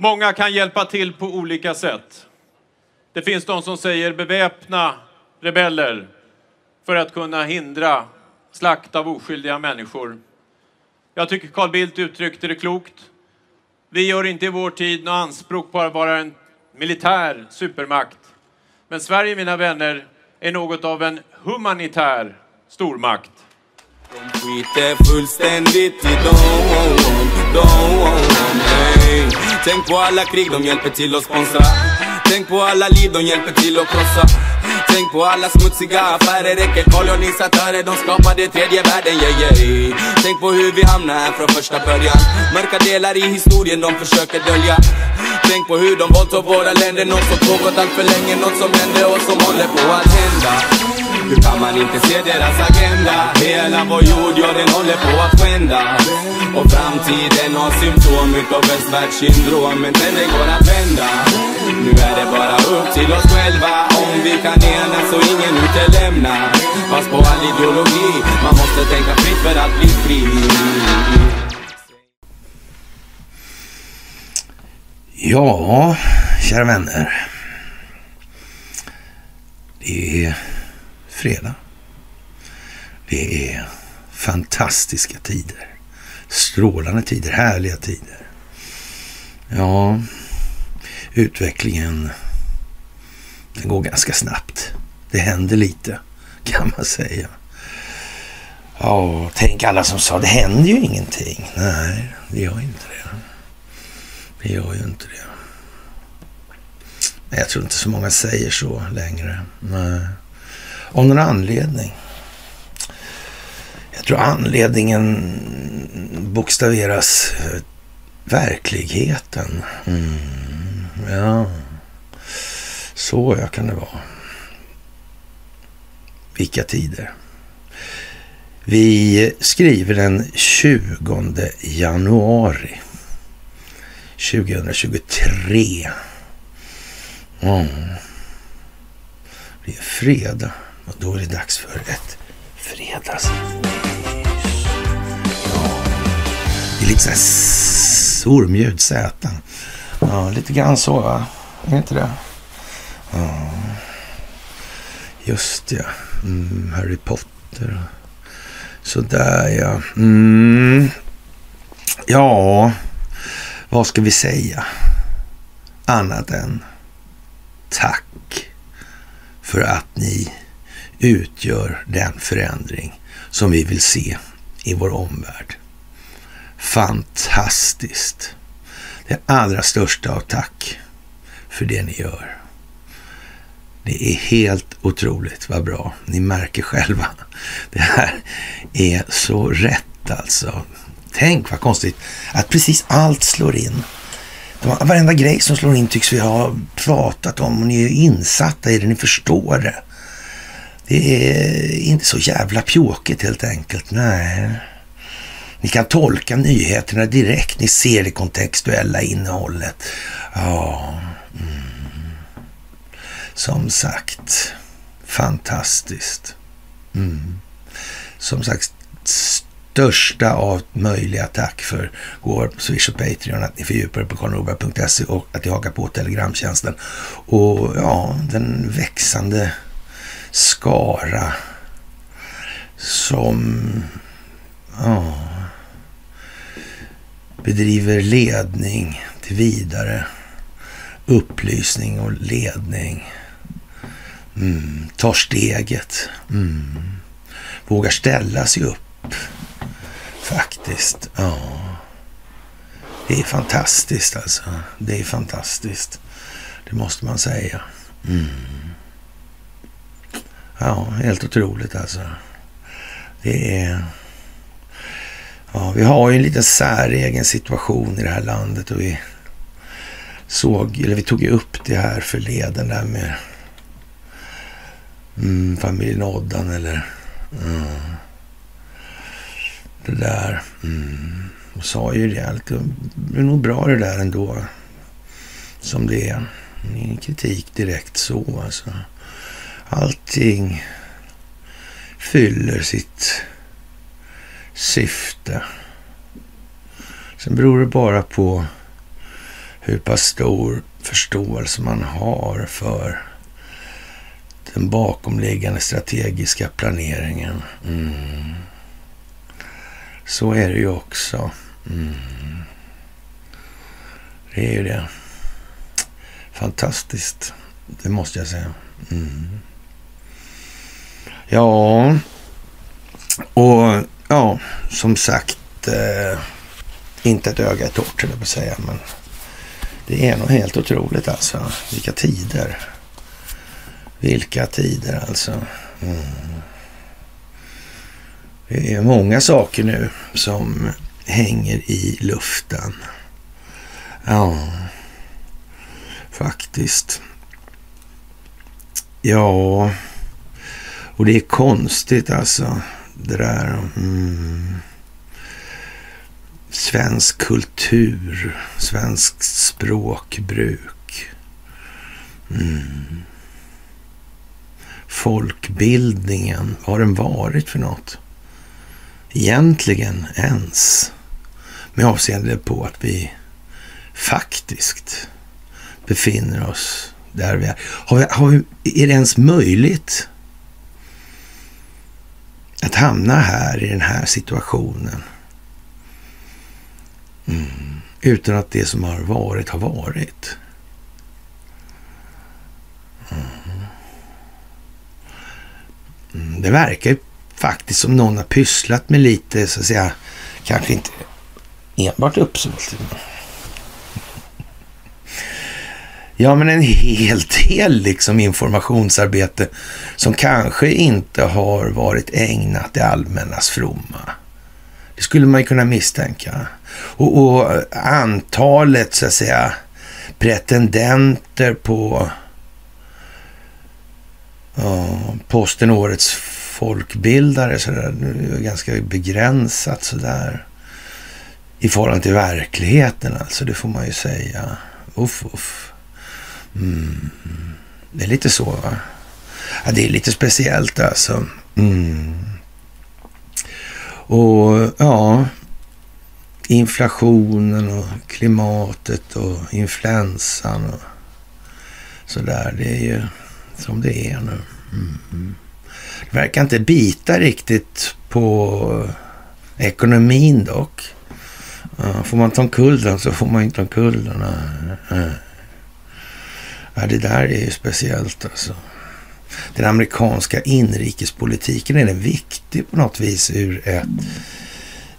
Många kan hjälpa till på olika sätt. Det finns de som säger beväpna rebeller för att kunna hindra slakt av oskyldiga människor. Jag tycker Carl Bildt uttryckte det klokt. Vi gör inte i vår tid något anspråk på att vara en militär supermakt. Men Sverige, mina vänner, är något av en humanitär stormakt. De skiter fullständigt i dem, hey. Tänk på alla krig de hjälper till att sponsra Tänk på alla liv de hjälper till att krossa Tänk på alla smutsiga affärer, räcker kolonisatörer De skapade tredje världen, yeah, yeah. Tänk på hur vi hamnade här från första början Mörka delar i historien de försöker dölja Tänk på hur de våldtog våra länder Något som pågått allt för länge, något som hände och som håller på att hända hur kan man inte se deras agenda? Hela vår jord, ja den håller på att skända Och framtiden har symptom utav västvärldssyndrom Men den går att vända Nu är det bara upp till oss själva Om vi kan enas och ingen utelämnar. Fast på all ideologi Man måste tänka fritt för att bli fri Ja, kära vänner. Det är fredag. Det är fantastiska tider. Strålande tider, härliga tider. Ja, utvecklingen den går ganska snabbt. Det händer lite, kan man säga. Ja, tänk alla som sa det händer ju ingenting. Nej, det gör inte det. Det gör ju inte det. Men jag tror inte så många säger så längre. Nej. Av någon anledning. Jag tror anledningen bokstaveras eh, verkligheten. Mm, ja, så ja kan det vara. Vilka tider. Vi skriver den 20 januari 2023. Mm. Det är fredag. Och då är det dags för ett fredagsmys. Ja, det är lite såhär ormljud, Z. Ja, lite grann så va? Är det inte det? Ja, just ja. Mm, Harry Potter. Sådär ja. Mm. Ja, vad ska vi säga? Annat än tack för att ni utgör den förändring som vi vill se i vår omvärld. Fantastiskt! Det allra största av tack för det ni gör. Det är helt otroligt vad bra. Ni märker själva. Det här är så rätt alltså. Tänk vad konstigt att precis allt slår in. Varenda grej som slår in tycks vi ha pratat om och ni är insatta i det, ni förstår det. Det är inte så jävla pjåkigt helt enkelt. Nej. Ni kan tolka nyheterna direkt. Ni ser det kontextuella innehållet. Ja. Mm. Som sagt, fantastiskt. Mm. Som sagt, största av möjliga tack för går på Swish och Patreon, att ni fördjupar er på karlnorberg.se och att ni hakar på Telegramtjänsten. Och ja, den växande skara som ja, bedriver ledning till vidare upplysning och ledning. Mm, tar steget. Mm, vågar ställa sig upp. Faktiskt. Ja. Det är fantastiskt alltså. Det är fantastiskt. Det måste man säga. Mm. Ja, helt otroligt alltså. Det är... Ja, vi har ju en liten säregen situation i det här landet och vi såg, eller vi tog ju upp det här förleden där med mm, familjen Oddan eller mm, det där. Mm, och sa ju rejält. det är nog bra det där ändå som det är. Ingen kritik direkt så alltså. Allting fyller sitt syfte. Sen beror det bara på hur pass stor förståelse man har för den bakomliggande strategiska planeringen. Mm. Så är det ju också. Mm. Det är ju det. Fantastiskt, det måste jag säga. Mm. Ja, och ja, som sagt, eh, inte ett öga är torrt, jag på att säga, men det är nog helt otroligt alltså. Vilka tider. Vilka tider alltså. Mm. Det är många saker nu som hänger i luften. Ja, faktiskt. Ja, och det är konstigt alltså. Det där. Mm. Svensk kultur, svenskt språkbruk. Mm. Folkbildningen, vad har den varit för något? Egentligen ens. Med avseende på att vi faktiskt befinner oss där vi är. Har vi, har vi, är det ens möjligt att hamna här i den här situationen? Mm. Utan att det som har varit har varit. Mm. Mm. Det verkar faktiskt som någon har pysslat med lite, så att säga, kanske inte enbart uppsåt. Ja, men en hel del liksom informationsarbete som kanske inte har varit ägnat det allmännas fromma. Det skulle man ju kunna misstänka. Och, och antalet, så att säga, pretendenter på ja, posten Årets folkbildare så där, ganska begränsat sådär. I förhållande till verkligheten alltså, det får man ju säga. Uff, uff. Mm. Det är lite så va? Ja, det är lite speciellt alltså. Mm. Och ja, inflationen och klimatet och influensan och sådär. Det är ju som det är nu. Mm. Det verkar inte bita riktigt på ekonomin dock. Får man ta omkull den så får man inte omkull den. Eh, Ja, det där är ju speciellt alltså. Den amerikanska inrikespolitiken är den viktig på något vis ur ett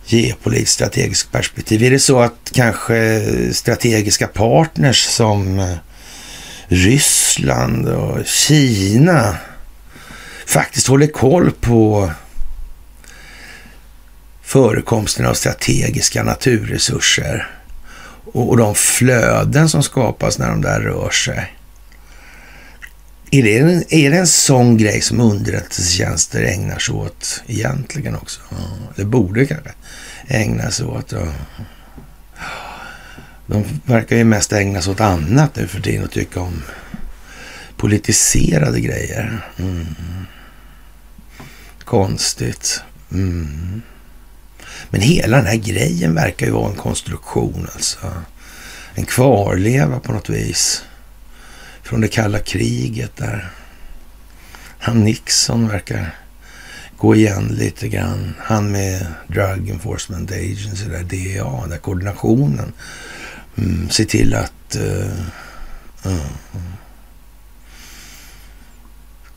geopolitiskt strategiskt perspektiv. Är det så att kanske strategiska partners som eh, Ryssland och Kina faktiskt håller koll på förekomsten av strategiska naturresurser och, de flöden som skapas när de där rör sig. Är det, en, är det en sån grej som underrättelsetjänster ägnar sig åt egentligen också? Ja, det borde kanske ägna sig åt. Ja. De verkar ju mest ägna sig åt annat nu för tiden och tycka om politiserade grejer. Mm. Konstigt. Mm. Men hela den här grejen verkar ju vara en konstruktion alltså. En kvarleva på något vis. Från det kalla kriget där. Han Nixon verkar gå igen lite grann. Han med Drug Enforcement Agency, där DEA, där koordinationen. Mm, se till att... Uh, uh,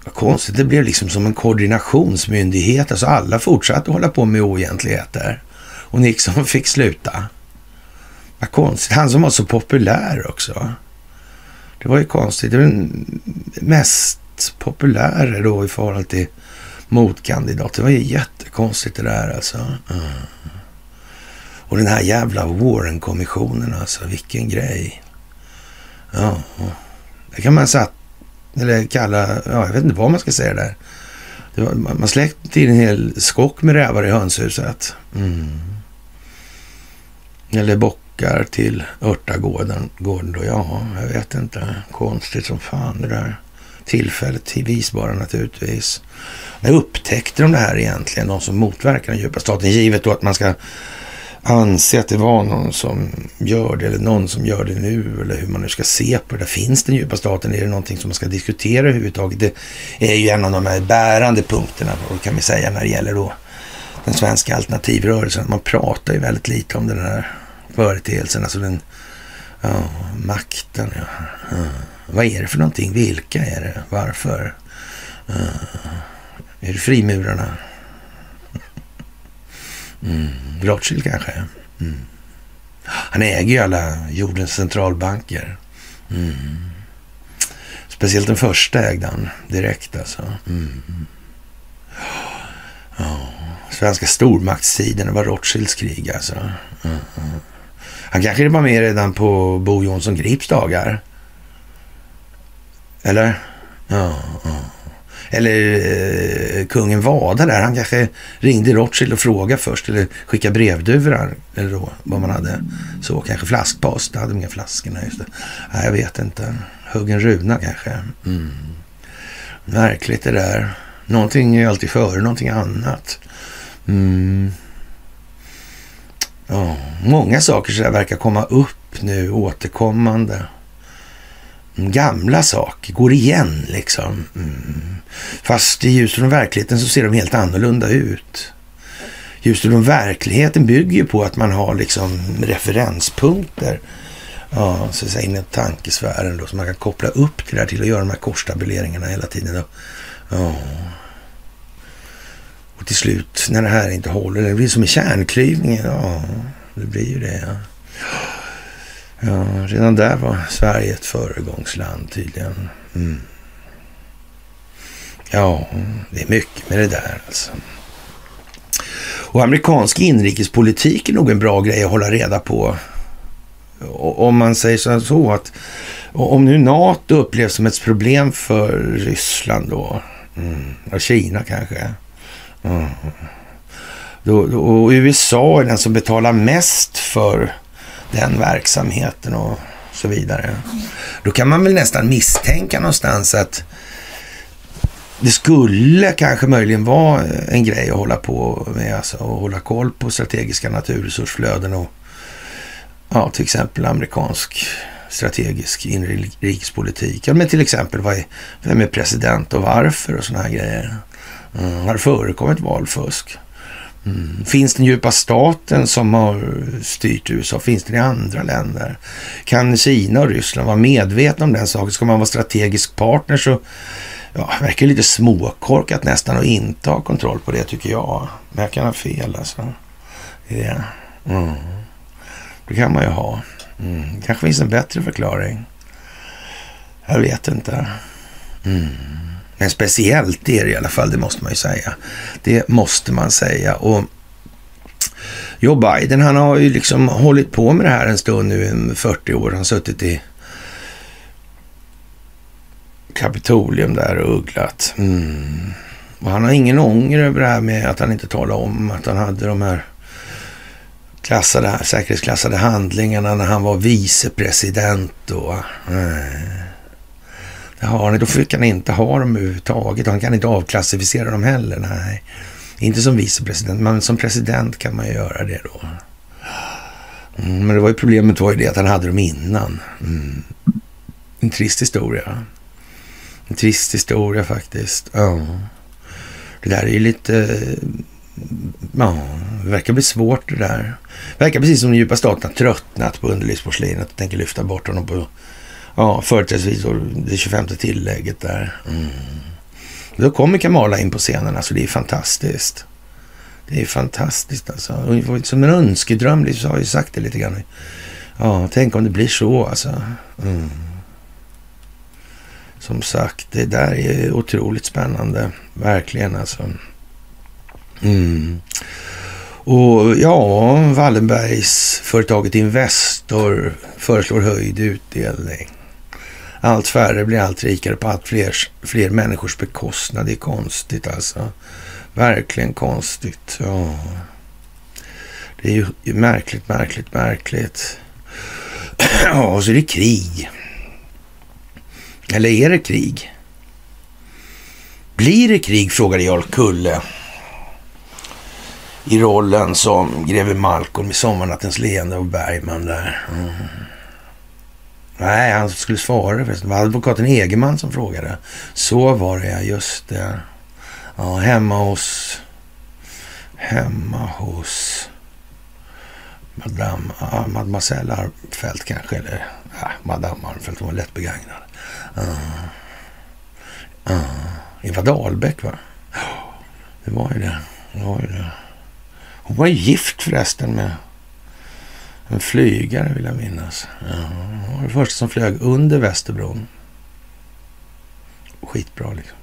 vad konstigt, det blev liksom som en koordinationsmyndighet. Alltså alla fortsatte hålla på med oegentligheter. Och Nixon fick sluta. Vad konstigt. Han som var så populär också. Det var ju konstigt. Det var den mest populära då i förhållande till motkandidat. Det var ju jättekonstigt det där alltså. Mm. Och den här jävla Warren-kommissionen alltså. Vilken grej. Ja, det kan man satt, eller kalla, ja, jag vet inte vad man ska säga där. Var, man släckte in en hel skock med rävar i hönshuset. Mm. Eller backar till örtagården. Gården då, ja, jag vet inte. Konstigt som fan det där. Tillfälligtvis bara naturligtvis. När upptäckte de det här egentligen? De som motverkar den djupa staten. Givet då att man ska anse att det var någon som gör det eller någon som gör det nu eller hur man nu ska se på det. Finns den djupa staten? Är det någonting som man ska diskutera överhuvudtaget? Det är ju en av de här bärande punkterna kan vi säga när det gäller då den svenska alternativrörelsen. Man pratar ju väldigt lite om den här företeelsen, alltså den ja, makten. Ja. ja. Vad är det för någonting? Vilka är det? Varför? Ja. Är det frimurarna? Mm. Rothschild kanske? Mm. Han äger ju alla jordens centralbanker. Mm. Speciellt den första ägde han direkt alltså. Mm. Oh. Svenska stormaktstiden, var Rothschilds krig alltså. Mm. Han kanske var med redan på Bo Jonsson Grips dagar. Eller? Ja, ja. Eller eh, kungen Vada där, han kanske ringde Rothschild och frågade först eller skickade brevduvor. eller då, vad man hade. Så kanske flaskpost, det hade de inga flaskorna just det. Nej, jag vet inte. Huggen runa kanske. Mm. Märkligt det där. Någonting är ju alltid före någonting annat. Mm. Ja, många saker så verkar komma upp nu återkommande. Mm, gamla saker går igen liksom. Mm. Fast i ljuset från verkligheten så ser de helt annorlunda ut. Ljuset från verkligheten bygger ju på att man har liksom referenspunkter. Ja, så att säga inom tankesfären då, som man kan koppla upp det där till att göra de här korstabuleringarna hela tiden. Då. Ja. Och till slut, när det här inte håller, det blir som i kärnklyvningen. Ja, det blir ju det. Ja. Ja, redan där var Sverige ett föregångsland tydligen. Mm. Ja, det är mycket med det där alltså. Och amerikansk inrikespolitik är nog en bra grej att hålla reda på. Om man säger så att om nu NATO upplevs som ett problem för Ryssland då, mm, och Kina kanske. Mm. Då, då, och USA är den som betalar mest för den verksamheten och så vidare. Då kan man väl nästan misstänka någonstans att det skulle kanske möjligen vara eh, en grej att hålla på med, alltså att hålla koll på strategiska naturresursflöden och ja, till exempel amerikansk strategisk inrikespolitik. Ja, men till exempel vad är, vem är president och varför och sådana här grejer. Mm, har det förekommit valfusk? Mm. Finns den djupa staten som har styrt USA? Finns den i andra länder? Kan Kina och Ryssland vara medvetna om den saken? Ska man vara strategisk partner så ja, verkar lite småkorkat nästan att inte ha kontroll på det tycker jag. Men jag kan ha fel alltså. Yeah. Mm. Det kan man ju ha. Mm. kanske finns en bättre förklaring. Jag vet inte. Mm. Men speciellt är det i alla fall, det måste man ju säga. Det måste man säga. Och Joe Biden, han har ju liksom hållit på med det här en stund nu, 40 år. Han har suttit i Kapitolium där och ugglat. Mm. Och han har ingen ånger över det här med att han inte talade om att han hade de här klassade, säkerhetsklassade handlingarna när han var vicepresident. Och, Mm. Ja, nej, då fick han inte ha dem överhuvudtaget. Han kan inte avklassificera dem heller. Nej, inte som vicepresident, men som president kan man ju göra det då. Mm, men det var ju problemet var ju det att han hade dem innan. Mm. En trist historia. En trist historia faktiskt. Ja. Det där är ju lite... Ja, det verkar bli svårt det där. Det verkar precis som den djupa staten har tröttnat på underlivsporslinet och tänker lyfta bort honom på Ja, företrädesvis det 25 tillägget där. Mm. Då kommer Kamala in på scenen, alltså det är fantastiskt. Det är fantastiskt alltså. Som en önskedröm, jag har ju sagt det lite grann. Ja, tänk om det blir så alltså. Mm. Som sagt, det där är otroligt spännande. Verkligen alltså. Mm. Och ja, Wallenbergs företaget Investor föreslår höjd utdelning. Allt färre blir allt rikare på allt fler, fler människors bekostnad. Det är konstigt alltså. Verkligen konstigt. Ja. Det är ju märkligt, märkligt, märkligt. Ja, och så är det krig. Eller är det krig? Blir det krig? frågade Jarl Kulle. i rollen som greve Malcolm i Sommarnattens leende och Bergman där. Mm. Nej, han skulle svara förresten. Det var advokaten Egerman som frågade. Så var det ja, just det. Ja, hemma hos... Hemma hos... Madame, ah, Mademoiselle Armfelt kanske, eller ah, Madame Armfelt, hon var lätt begagnad. Uh, uh, Eva Dahlbeck va? Det var ju det. det, var ju det. Hon var gift förresten med en flygare vill jag minnas. Ja, var det första som flög under Västerbron. Skitbra liksom.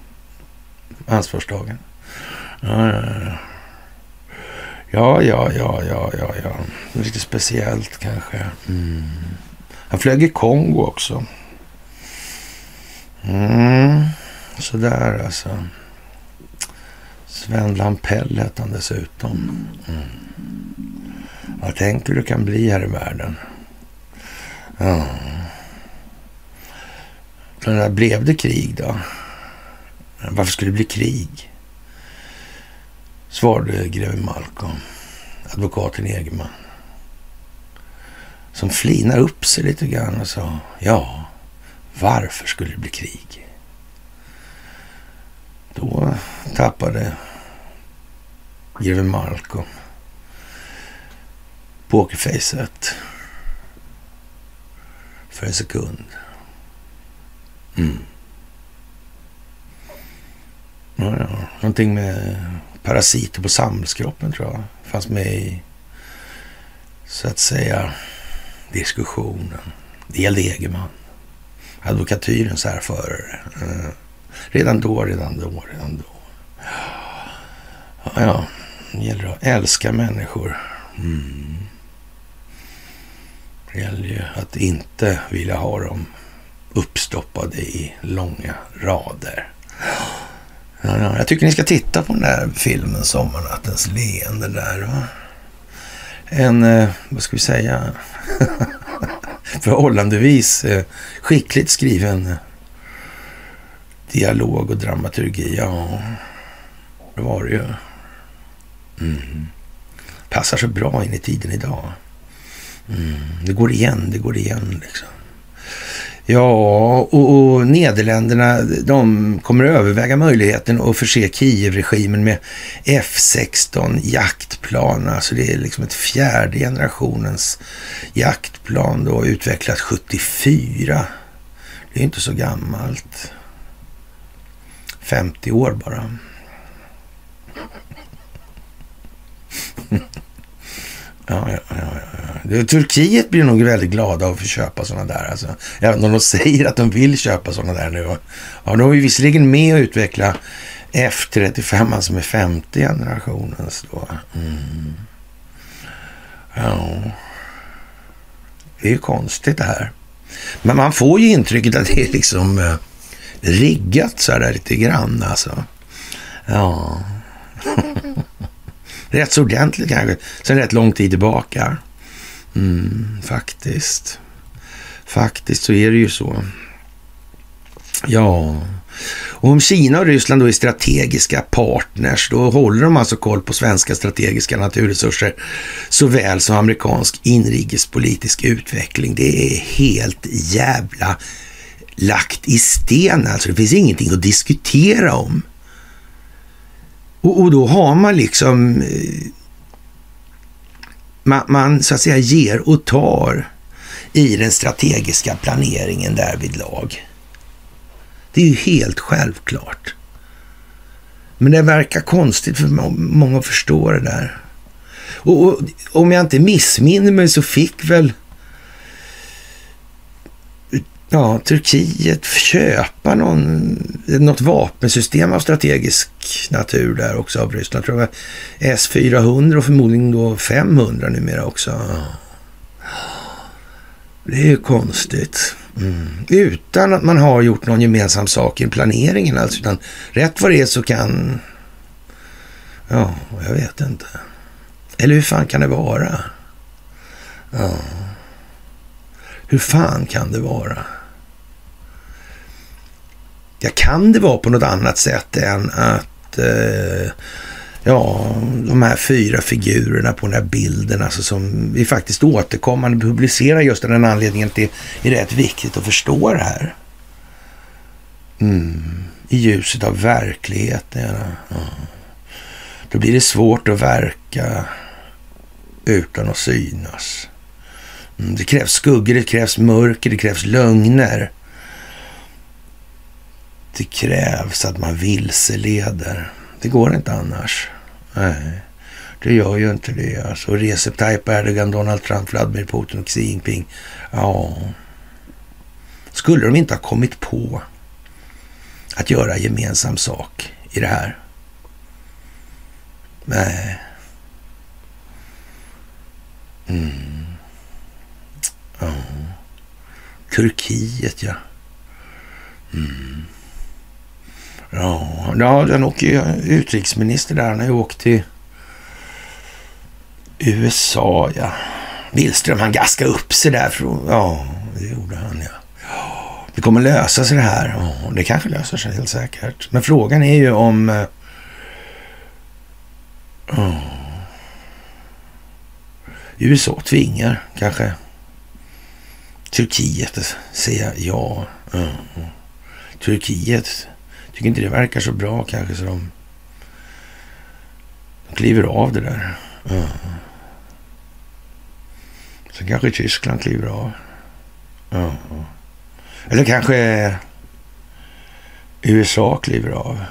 Ansvarsdagen. Ja, ja, ja. Ja, ja, ja, ja, ja, ja. Lite speciellt kanske. Mm. Han flög i Kongo också. Mm. Sådär alltså. Sven Lampell hette han dessutom. Mm. Ja, tänk hur det kan bli här i världen. Ja. Men där blev det krig då? Varför skulle det bli krig? Svarade greve Malcolm, advokaten Egerman. Som flinar upp sig lite grann och sa, ja, varför skulle det bli krig? Då tappade greve Malcolm Pokerfejset. för en sekund. Mm. Ja, ja. Någonting med parasiter på samhällskroppen tror jag fanns med i, så att säga, diskussionen. Det gällde Egerman, advokatyrens härförare. Mm. Redan då, redan då, redan då. Ja, ja. Det gäller att älska människor. Mm. Det gäller ju att inte vilja ha dem uppstoppade i långa rader. Ja, ja, jag tycker ni ska titta på den där filmen Sommarnattens leende där. Va? En, eh, vad ska vi säga, förhållandevis eh, skickligt skriven eh, dialog och dramaturgi. Ja, det var det ju. Mm. Passar så bra in i tiden idag. Mm. Det går igen, det går igen liksom. Ja, och, och, Nederländerna de kommer att överväga möjligheten att förse Kiev-regimen med F16 jaktplan. Alltså det är liksom ett fjärde generationens jaktplan då utvecklat 74. Det är inte så gammalt. 50 år bara. Ja, ja, ja, ja. Turkiet blir nog väldigt glada av att få köpa sådana där. Alltså, även om de säger att de vill köpa sådana där nu. Ja, de är visserligen med och utveckla F35, alltså med femte generationens alltså då. Mm. Ja. Det är ju konstigt det här. Men man får ju intrycket att det är liksom eh, riggat så här lite grann alltså. Ja. Rätt så ordentligt kanske, sen rätt lång tid tillbaka. Mm, faktiskt. Faktiskt så är det ju så. Ja, och om Kina och Ryssland då är strategiska partners, då håller de alltså koll på svenska strategiska naturresurser såväl som amerikansk inrikespolitisk utveckling. Det är helt jävla lagt i sten alltså. Det finns ingenting att diskutera om. Och, och då har man liksom... Eh, man, man, så att säga ger och tar i den strategiska planeringen därvid lag. Det är ju helt självklart. Men det verkar konstigt för många att förstå det där. Och, och om jag inte missminner mig så fick väl ja, Turkiet köpa någon, något vapensystem av strategisk natur där också av Ryssland. Jag tror det var S-400 och förmodligen då 500 numera också. Det är ju konstigt. Mm. Utan att man har gjort någon gemensam sak i planeringen alltså. Utan rätt vad det är så kan... Ja, jag vet inte. Eller hur fan kan det vara? Ja. Hur fan kan det vara? Ja, kan det vara på något annat sätt än att eh, ja, de här fyra figurerna på den här bilden, alltså som vi faktiskt återkommande publicerar just av den anledningen att det är rätt viktigt att förstå det här. Mm. I ljuset av verkligheten. Ja. Då blir det svårt att verka utan att synas. Mm. Det krävs skuggor, det krävs mörker, det krävs lögner. Det krävs att man vilseleder. Det går inte annars. Nej, det gör ju inte det. Alltså, Recep Tayyip Erdogan, Donald Trump, Vladimir Putin och Xi Jinping. Ja, skulle de inte ha kommit på att göra gemensam sak i det här? Nej. Mm. Ja. Turkiet, ja. Mm. Ja, ja den åker ju utrikesminister där. Han har ju åkt till USA, ja. Billström, han gaskade upp sig där. Från, ja, det gjorde han, ja. Det kommer lösa sig det här. Ja, det kanske löser sig helt säkert. Men frågan är ju om... Eh, ja, USA tvingar kanske Turkiet att säga ja. ja. Turkiet Tycker inte det verkar så bra kanske så de, de kliver av det där. Ja. Sen kanske Tyskland kliver av. Ja. Eller kanske USA kliver av.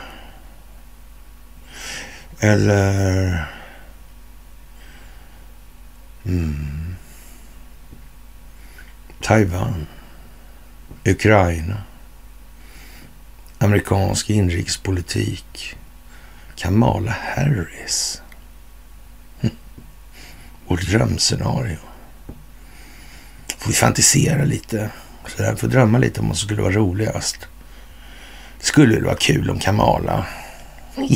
Eller... Mm. Taiwan. Ukraina amerikansk inrikespolitik. Kamala Harris. Hm. Vårt drömscenario. Får vi fantisera lite. Så där, får drömma lite om vad som skulle vara roligast. Det skulle väl vara kul om Kamala.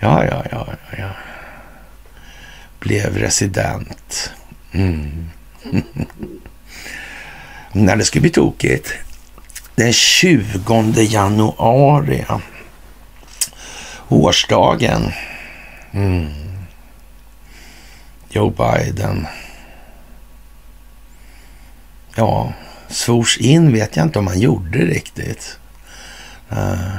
ja, ja, ja, ja. Blev resident. Mm. Nej, det skulle bli tokigt den 20 januari. Årsdagen. Mm. Joe Biden. Ja, svors in vet jag inte om han gjorde riktigt. Eh, eh,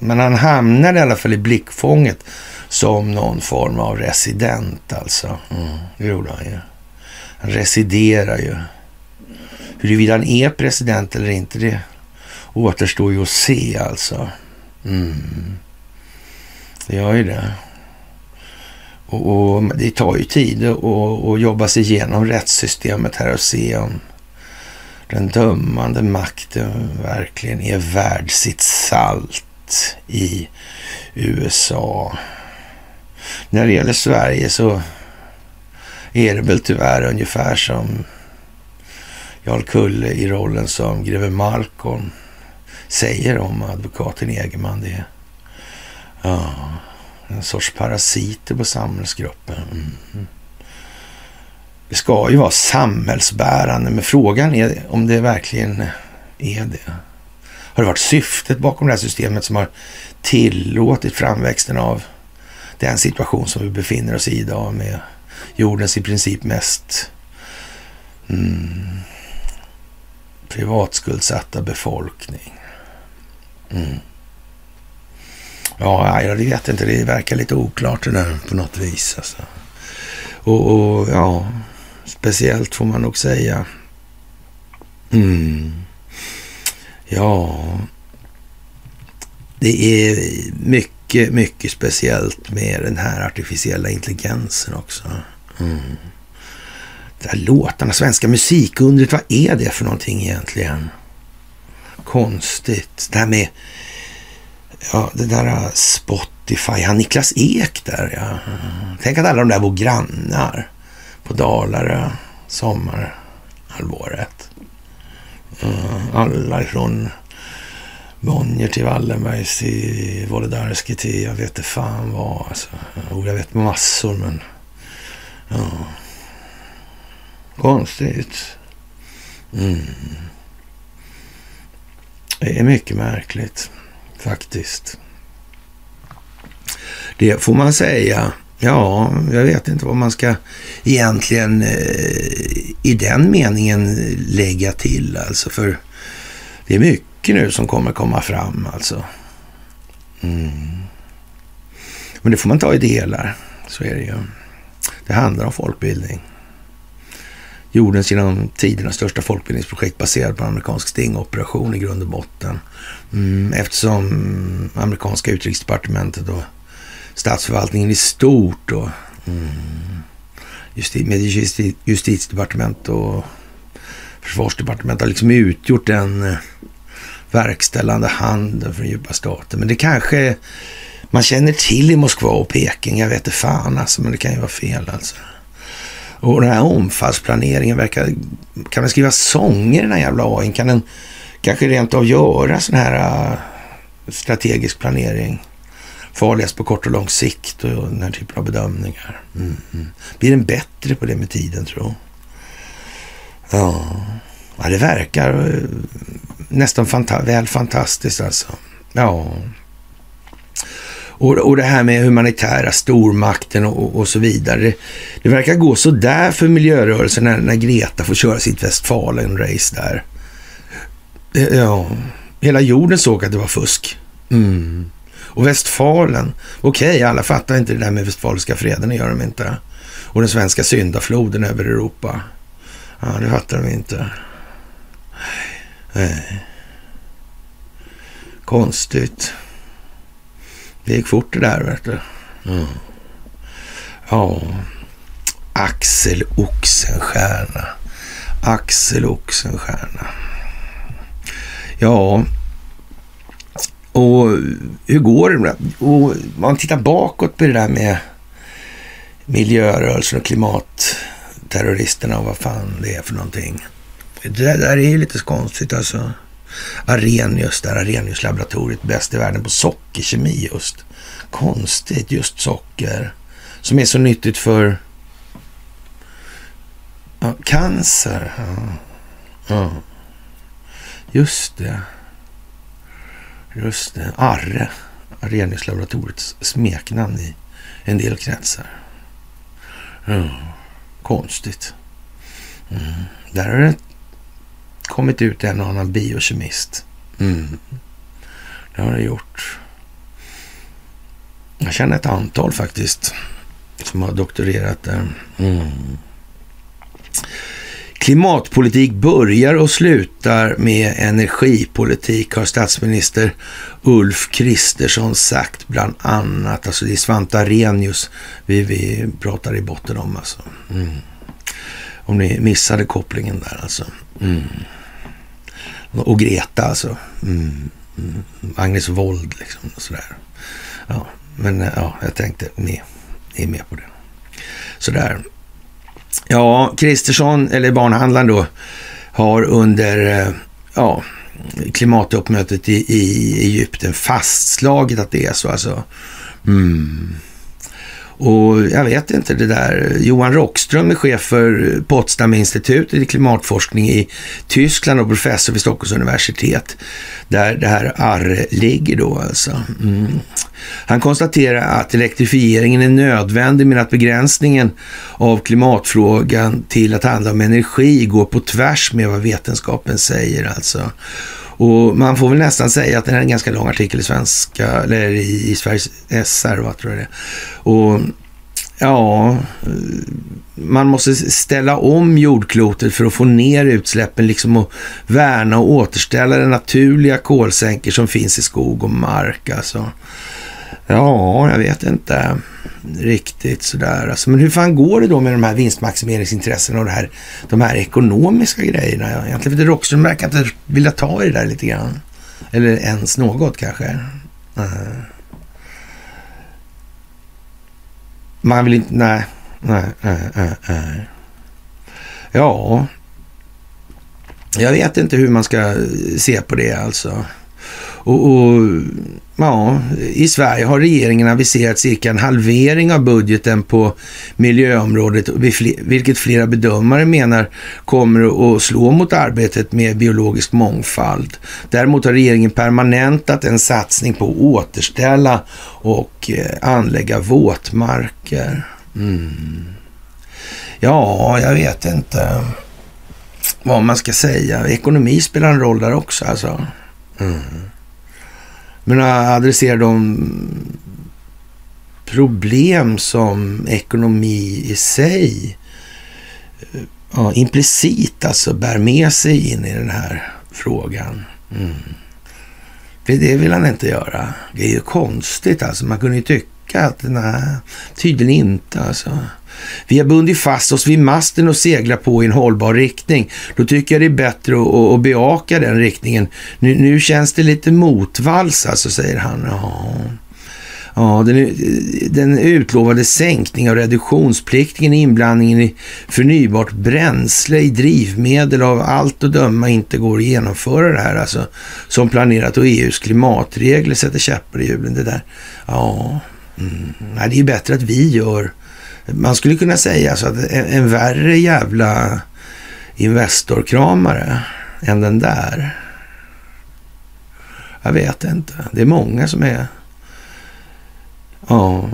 men han hamnade i alla fall i blickfånget som någon form av resident alltså. Mm, det gjorde han ju. Han residerar ju Huruvida han är president eller inte, det återstår ju att se alltså. Mm. Det gör ju det. Och, och det tar ju tid att jobba sig igenom rättssystemet här och se om den dömande makten verkligen är värd sitt salt i USA. När det gäller Sverige så är det väl tyvärr ungefär som Jarl Kulle i rollen som greve Malcolm säger om advokaten Egerman. Det är ja, en sorts parasiter på samhällsgruppen. Mm. Det ska ju vara samhällsbärande, men frågan är om det verkligen är det. Har det varit syftet bakom det här systemet som har tillåtit framväxten av den situation som vi befinner oss i idag med jordens i princip mest mm, privatskuldsatta befolkning. Mm. Ja, jag vet inte. Det verkar lite oklart det där på något vis. Alltså. Och, och, ja, speciellt får man nog säga. Mm. Ja, det är mycket, mycket speciellt med den här artificiella intelligensen också. Mm där låtarna, svenska musikundret, vad är det för någonting egentligen? Konstigt. Det här med, ja, det där äh, Spotify, han Niklas Ek där ja. Tänk att alla de där bor grannar på Dalarö sommarhalvåret. Mm, alla ifrån Bonnier till Wallenbergs till Wolodarski till jag vet inte fan vad. Alltså. Jag vet massor men ja. Konstigt. Mm. Det är mycket märkligt faktiskt. Det får man säga. Ja, jag vet inte vad man ska egentligen eh, i den meningen lägga till alltså. För det är mycket nu som kommer komma fram alltså. Mm. Men det får man ta i delar. Så är det ju. Det handlar om folkbildning. Jordens genom tiderna största folkbildningsprojekt baserat på en amerikansk stingoperation i grund och botten. Mm, eftersom amerikanska utrikesdepartementet och statsförvaltningen i stort och mm, justi med justi justitiedepartement och försvarsdepartement har liksom utgjort den eh, verkställande handen för den djupa staten. Men det kanske man känner till i Moskva och Peking. Jag vet inte fan alltså, men det kan ju vara fel alltså. Och den här omfallsplaneringen verkar... Kan den skriva sånger den här jävla AI? Kan den kanske rent av göra sån här äh, strategisk planering? Farligast på kort och lång sikt och den här typen av bedömningar. Mm. mm. Blir den bättre på det med tiden, tror Ja, ja det verkar äh, nästan fanta väl fantastiskt alltså. Ja. Och, och det här med humanitära stormakten och, och så vidare. Det, det, verkar gå så där för miljörörelsen när, när Greta får köra sitt Westfalen-race där. Eh, ja, hela jorden såg att det var fusk. Mm. Och Westfalen, okej, okay, alla fattar inte det där med Westfaliska freden, det gör de inte. Och den svenska syndafloden över Europa. Ja, det fattar de inte. Nej. Konstigt. Det gick fort det där, vet du. Mm. Ja. Axel Oxenstierna. Axel Oxenstierna. Ja, och hur går det? Och om man tittar bakåt på det där med miljörörelsen och klimatterroristerna och vad fan det är för någonting. Det där är ju lite konstigt alltså. Arrhenius där, Arrhenius-laboratoriet, bäst i världen på sockerkemi just. Konstigt, just socker. Som är så nyttigt för ja, cancer. Ja. ja. Just det. Just det. Arre. Arrhenius-laboratoriets smeknamn i en del kretsar. Ja. Konstigt. Mm. Där har det kommit ut en och annan biokemist. Mm. Det har det gjort. Jag känner ett antal faktiskt som har doktorerat där. Mm. Klimatpolitik börjar och slutar med energipolitik har statsminister Ulf Kristersson sagt bland annat. Alltså det är Svante Arrhenius vi, vi pratar i botten om alltså. Mm. Om ni missade kopplingen där alltså. Mm. Och Greta alltså. Mm. Mm. Agnes Wold liksom. Och sådär. Ja, men eh, ja, jag tänkte ni, ni är med på det. Sådär. Ja, Kristersson, eller barnhandlaren då, har under eh, ja, klimatuppmötet i, i Egypten fastslagit att det är så. Alltså. Mm. Och jag vet inte det där. Johan Rockström är chef för Potsdam-institutet i klimatforskning i Tyskland och professor vid Stockholms universitet. Där det här ARRE ligger då alltså. Mm. Han konstaterar att elektrifieringen är nödvändig men att begränsningen av klimatfrågan till att handla om energi går på tvärs med vad vetenskapen säger alltså. Och man får väl nästan säga att det här är en ganska lång artikel i svenska, eller i, i Sveriges SR, vad tror jag det är. Och ja, man måste ställa om jordklotet för att få ner utsläppen, liksom och värna och återställa den naturliga kolsänkor som finns i skog och mark. Alltså. Ja, jag vet inte riktigt sådär. Alltså, men hur fan går det då med de här vinstmaximeringsintressena och det här, de här ekonomiska grejerna? Egentligen, för Rockström verkar inte vilja ta i det där lite grann. Eller ens något kanske. Uh. Man vill inte, nej, nej, nej, nej, nej. Ja, jag vet inte hur man ska se på det alltså. Och, och, ja, I Sverige har regeringen aviserat cirka en halvering av budgeten på miljöområdet, vilket flera bedömare menar kommer att slå mot arbetet med biologisk mångfald. Däremot har regeringen permanentat en satsning på att återställa och eh, anlägga våtmarker. Mm. Ja, jag vet inte vad man ska säga. Ekonomi spelar en roll där också alltså. Mm. Men adressera de problem som ekonomi i sig eh, ja, implicit alltså bär med sig in i den här frågan. Mm. Det, det vill han inte göra. Det är ju konstigt alltså. Man kunde ju tycka att nej, tydligen inte alltså. Vi har bundit fast oss vid masten och seglar på i en hållbar riktning. Då tycker jag det är bättre att, att bejaka den riktningen. Nu, nu känns det lite motvalls alltså, säger han. Ja. Ja, den, den utlovade sänkningen av reduktionsplikten, inblandningen i förnybart bränsle i drivmedel av allt att döma inte går att genomföra det här alltså, som planerat och EUs klimatregler sätter käppar i hjulen. Det där. Ja, mm. Nej, det är bättre att vi gör man skulle kunna säga så att en, en värre jävla Investorkramare än den där. Jag vet inte. Det är många som är ja,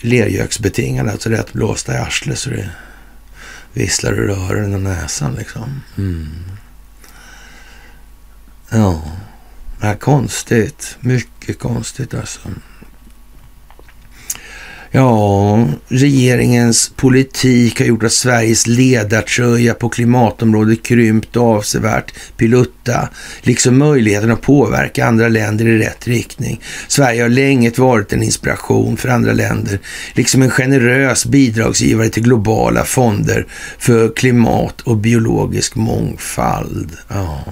lergöksbetingade, alltså rätt blåsta i arslet så det visslar ur öronen och näsan liksom. Mm. Ja, det är konstigt. Mycket konstigt alltså. Ja, regeringens politik har gjort att Sveriges ledartröja på klimatområdet krympt avsevärt. Pilutta, liksom möjligheten att påverka andra länder i rätt riktning. Sverige har länge varit en inspiration för andra länder, liksom en generös bidragsgivare till globala fonder för klimat och biologisk mångfald. Ja.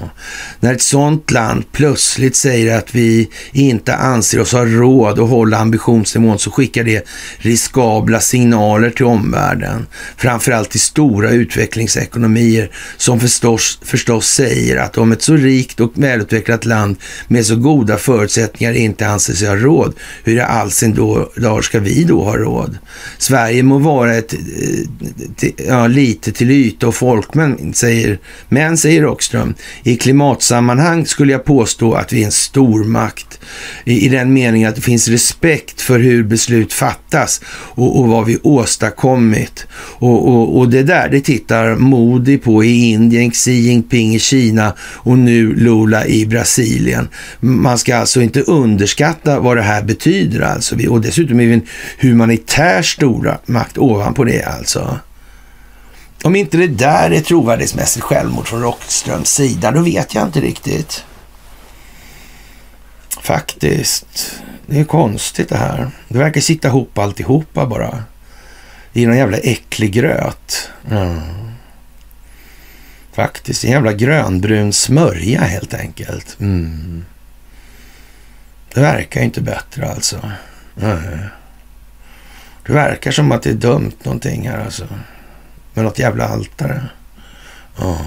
När ett sådant land plötsligt säger att vi inte anser oss ha råd att hålla ambitionsnivån så skickar det riskabla signaler till omvärlden. Framförallt till stora utvecklingsekonomier som förstås, förstås säger att om ett så rikt och välutvecklat land med så goda förutsättningar inte anser sig ha råd, hur i all sin dag ska vi då ha råd? Sverige må vara ett eh, ja, lite till yta och folkmän, säger, men säger Rockström, i klimatsammanhang skulle jag påstå att vi är en stormakt i, i den meningen att det finns respekt för hur beslut fattas lyckas och, och vad vi åstadkommit. Och, och, och, det där, det tittar Modi på i Indien, Xi Jinping i Kina och nu Lula i Brasilien. Man ska alltså inte underskatta vad det här betyder alltså. Och dessutom är vi en humanitär stora makt ovanpå det alltså. Om inte det där är trovärdighetsmässigt självmord från Rockströms sida, då vet jag inte riktigt. Faktiskt. Det är konstigt det här. Det verkar sitta ihop alltihopa bara. I någon jävla äcklig gröt. Mm. Faktiskt, en jävla grönbrun smörja helt enkelt. Mm. Det verkar inte bättre alltså. Mm. Det verkar som att det är dumt någonting här alltså. Med något jävla altare. Ja.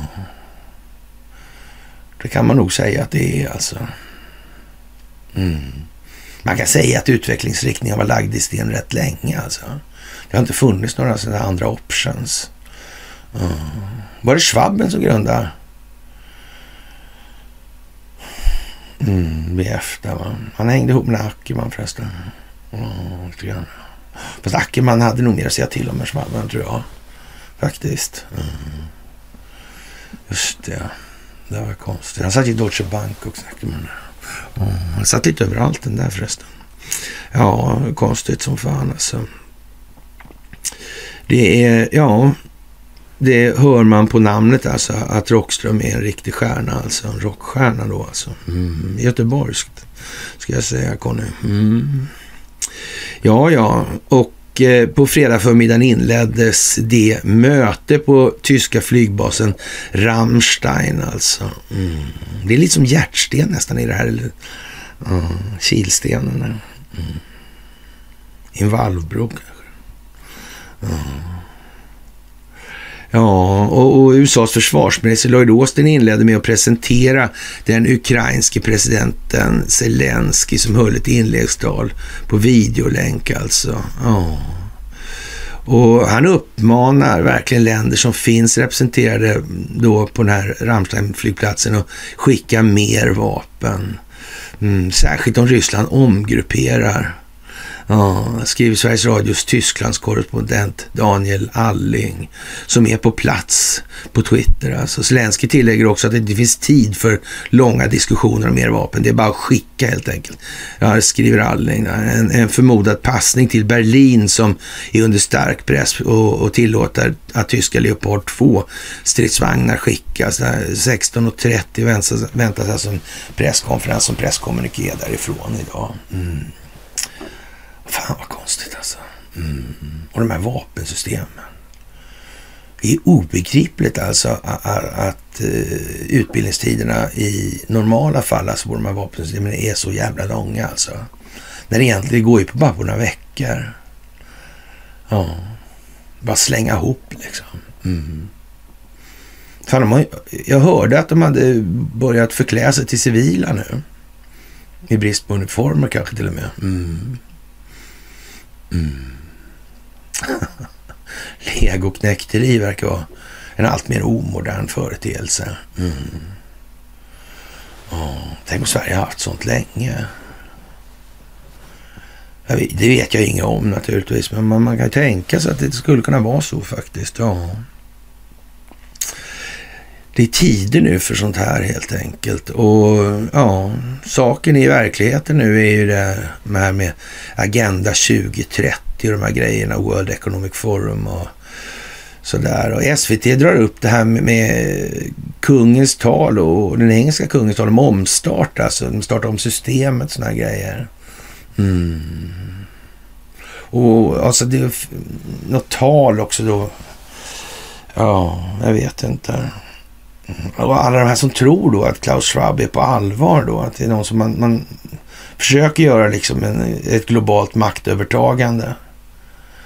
Det kan man nog säga att det är alltså. Mm. Man kan säga att utvecklingsriktningen var lagd i sten rätt länge. Alltså. Det har inte funnits några sådana andra options. Mm. Var det Schwabben som grundade mm, BF där va? Han hängde ihop med Ackerman förresten. Mm, Fast Ackerman hade nog mer att säga till om än Schwabben tror jag. Faktiskt. Mm. Just det. Det var konstigt. Han satt i Deutsche Bank också, Ackerman. Mm, han satt lite överallt den där förresten. Ja, konstigt som fan alltså. Det är, ja, det hör man på namnet alltså, att Rockström är en riktig stjärna alltså. En rockstjärna då alltså. Mm, göteborgskt, ska jag säga Conny. Mm. Ja, ja, och och eh, på fredag förmiddagen inleddes det möte på tyska flygbasen Rammstein alltså. Mm. Det är lite som hjärtsten nästan i det här. Eller, uh, kilstenen. Mm. I en valvbro kanske. Uh. Ja, och, och, USAs försvarsminister Lloyd Austin inledde med att presentera den ukrainske presidenten Zelensky som höll ett inläggstal på videolänk alltså. Ja. Och han uppmanar verkligen länder som finns representerade då på den här Ramstein-flygplatsen att skicka mer vapen. Mm, särskilt om Ryssland omgrupperar Ja, skriver Sveriges Radios Tysklandskorrespondent Daniel Alling som är på plats på Twitter. Alltså, Zelensky tillägger också att det inte finns tid för långa diskussioner om mer vapen. Det är bara att skicka helt enkelt. Ja, skriver Alling. En, en förmodad passning till Berlin som är under stark press och, och tillåter att tyska Leopard 2 stridsvagnar skickas. 16.30 väntas, väntas alltså en presskonferens som presskommuniké därifrån idag. Mm. Fan vad konstigt alltså. Mm. Och de här vapensystemen. Det är obegripligt alltså att, eh, utbildningstiderna i normala fall alltså på de här vapensystemen är så jävla långa alltså. När det egentligen går ju på bara på några veckor. Ja, bara slänga ihop liksom. Mm. Fan, de jag hörde att de hade börjat förklä sig till civila nu. I brist på uniformer kanske till och med. Mm. Mm. Legoknäkteri verkar vara en allt mer omodern företeelse. Mm. Oh, tänk om Sverige har haft sånt länge. Det vet jag inget om naturligtvis, men man, man kan tänka sig att det skulle kunna vara så faktiskt. Ja det är tider nu för sånt här helt enkelt. Och ja, saken i verkligheten nu är ju det här med Agenda 2030 och de här grejerna, World Economic Forum och sådär. Och SVT drar upp det här med, kungens tal och den engelska kungens tal om omstart, alltså de startar om systemet, sådana här grejer. Mm. Och alltså det är något tal också då. Ja, jag vet inte. Och alla de här som tror då att Klaus Schwab är på allvar då, att det är någon som man, man försöker göra liksom en, ett globalt maktövertagande.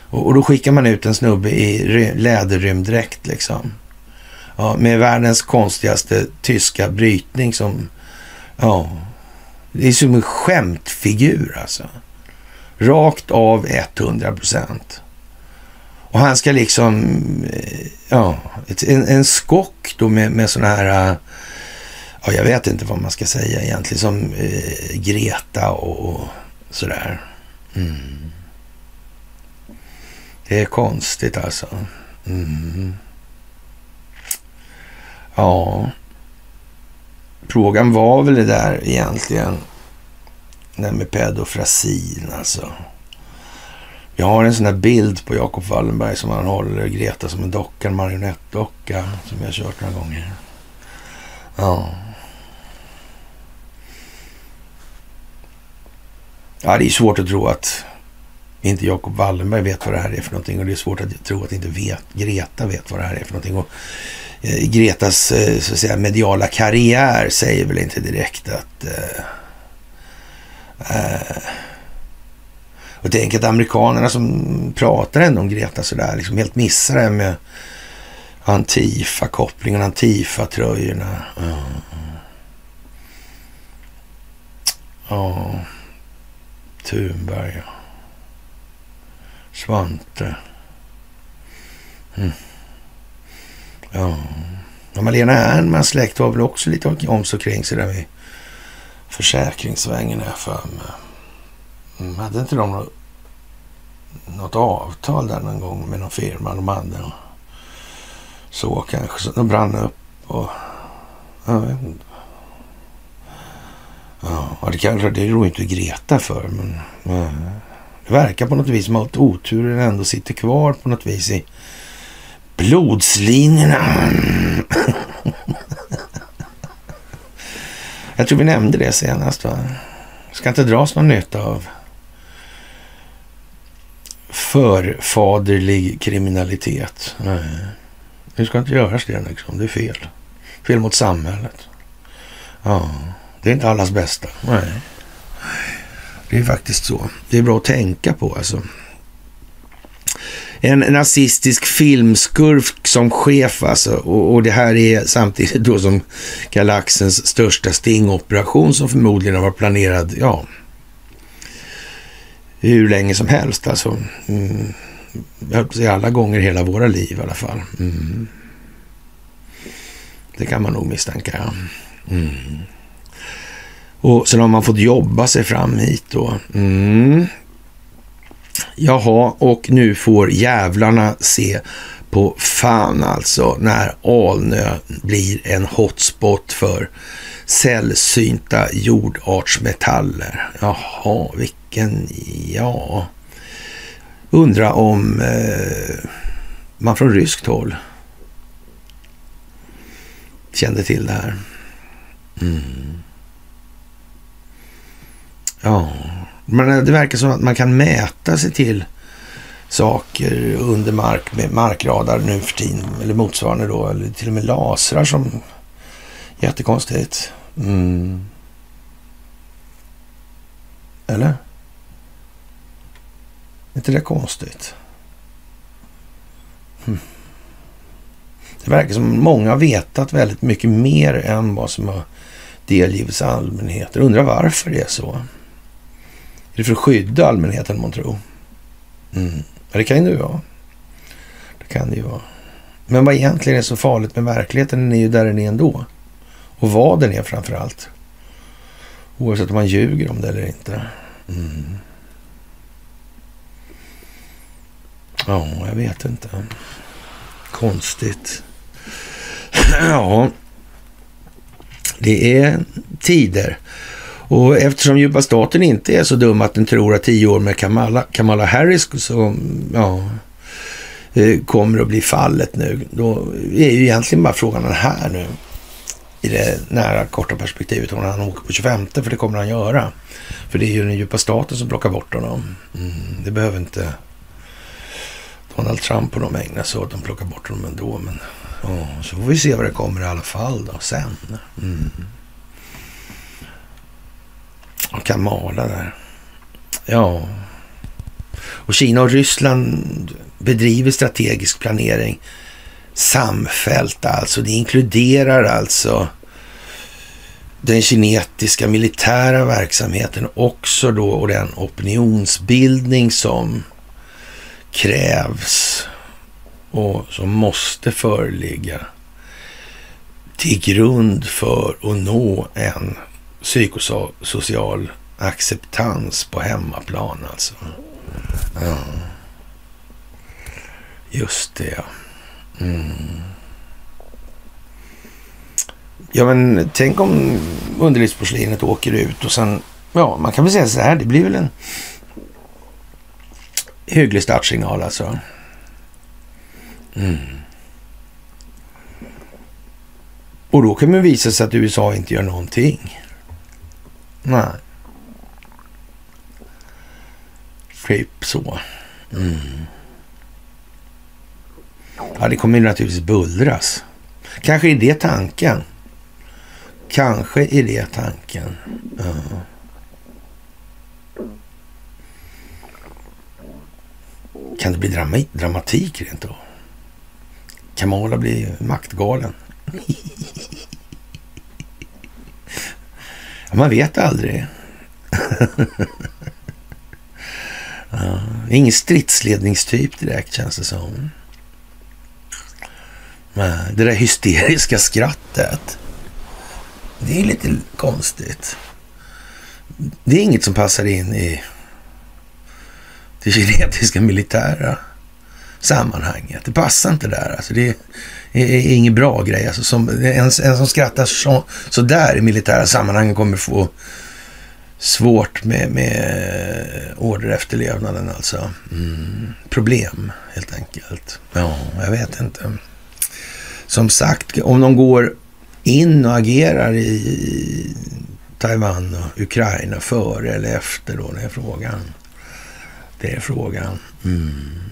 Och, och, då skickar man ut en snubbe i läderrymddräkt liksom. Ja, med världens konstigaste tyska brytning som, ja, det är som en skämtfigur alltså. Rakt av 100 procent. Och han ska liksom, eh, ja, en, en skock då med, med sådana här, eh, ja jag vet inte vad man ska säga egentligen, som eh, Greta och, och sådär. Mm. Det är konstigt alltså. Mm. Ja, frågan var väl det där egentligen, det där med pedofrasin alltså. Jag har en sån här bild på Jakob Wallenberg som han håller Greta som en docka, en marionettdocka som jag har kört några gånger. Ja. Ja, det är svårt att tro att inte Jakob Wallenberg vet vad det här är för någonting och det är svårt att tro att inte vet, Greta vet vad det här är för någonting. Och, eh, Gretas eh, så att säga, mediala karriär säger väl inte direkt att eh, eh och tänk att amerikanerna som pratar ändå om Greta sådär, liksom helt missar det här med Antifa-kopplingen, Antifa-tröjorna. Ja. ja. Thunberg, ja. Svante. Mm. Ja. Malena Ernmans släkt var väl också lite om sig kring sig där vid försäkringssvängen, här för mig. Mm, hade inte de något, något avtal där någon gång med någon firma de hade? Så kanske, så de brann upp och... Jag vet inte. Ja, det kanske det rår inte Greta för, men... Ja, det verkar på något vis som att oturen ändå sitter kvar på något vis i blodslinjerna. Jag tror vi nämnde det senast. Va? Ska inte dras någon nytta av förfaderlig kriminalitet. Nej, det ska inte göras det liksom. Det är fel. Fel mot samhället. Ja, det är inte allas bästa. Nej. Det är faktiskt så. Det är bra att tänka på alltså. en nazistisk filmskurk som chef alltså. Och, och, det här är samtidigt då som galaxens största stingoperation som förmodligen har varit planerad, ja, hur länge som helst alltså. Mm. Säga alla gånger hela våra liv i alla fall. Mm. Det kan man nog misstänka. Ja. Mm. Och sen har man fått jobba sig fram hit då. Mm. Jaha, och nu får jävlarna se på fan alltså när Alnö blir en hotspot för sällsynta jordartsmetaller. Jaha, vilken, ja. Undra om eh, man från ryskt håll kände till det här. Mm. Ja, men det verkar som att man kan mäta sig till saker under mark med markradar nu för tiden. Eller motsvarande då. Eller till och med lasrar som jättekonstigt. Mm. Eller? Är inte det konstigt? Mm. Det verkar som många har vetat väldigt mycket mer än vad som har delgivits allmänheten. Undrar varför det är så. Är det för att skydda allmänheten, man tror? Mm. Ja, det kan ju vara. Det kan det ju vara. Men vad egentligen är så farligt med verkligheten, den är ju där den är ändå. Och vad den är framför allt. Oavsett om man ljuger om det eller inte. Mm. Ja, jag vet inte. Konstigt. ja, det är tider. Och eftersom djupa staten inte är så dum att den tror att tio år med Kamala, Kamala Harris så, ja, eh, kommer att bli fallet nu. Då är ju egentligen bara frågan den här nu i det nära korta perspektivet om han åker på 25 för det kommer han göra. För det är ju den djupa staten som plockar bort honom. Mm, det behöver inte Donald Trump och de ägna sig åt. De plockar bort honom ändå. Men ja, så får vi se vad det kommer i alla fall då sen. Mm kan mala där. Ja. Och Kina och Ryssland bedriver strategisk planering samfällt alltså. Det inkluderar alltså den kinetiska militära verksamheten också då och den opinionsbildning som krävs och som måste föreligga till grund för att nå en psykosocial acceptans på hemmaplan alltså. Ja. Just det, ja. Mm. Ja, men tänk om underlivsporslinet åker ut och sen, ja, man kan väl säga så här, det blir väl en hygglig startsignal alltså. Mm. Och då kan man visa sig att USA inte gör någonting. Nej. Typ så. Mm. Ja, det kommer ju naturligtvis bullras. Kanske är det tanken. Kanske är det tanken. Ja. Kan det bli drama dramatik rent då? Kamala blir maktgalen. ja, man vet aldrig. ja, ingen stridsledningstyp direkt känns det som. Det där hysteriska skrattet. Det är lite konstigt. Det är inget som passar in i det kinesiska militära sammanhanget. Det passar inte där. Alltså det är, är ingen bra grej. Alltså som, en, en som skrattar så, så där i militära sammanhang kommer få svårt med, med orderefterlevnaden alltså. Mm. Problem helt enkelt. Ja, jag vet inte. Som sagt, om de går in och agerar i Taiwan och Ukraina före eller efter då, det är frågan. Det är frågan. Mm.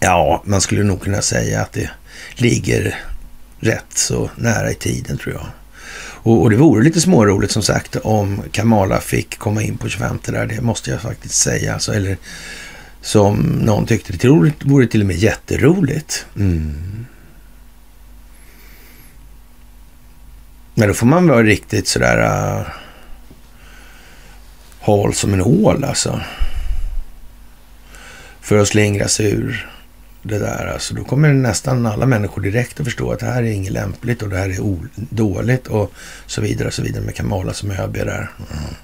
Ja, man skulle nog kunna säga att det ligger rätt så nära i tiden tror jag. Och, och det vore lite småroligt som sagt om Kamala fick komma in på 25 där, det måste jag faktiskt säga. Alltså, eller som någon tyckte det vore till och med jätteroligt. Mm. Men då får man vara riktigt sådär äh, uh, hal som en ål alltså. För att slingra sig ur det där. Alltså, då kommer nästan alla människor direkt att förstå att det här är inget lämpligt och det här är dåligt och så vidare och så vidare. med Kamala som ÖB där. Mm.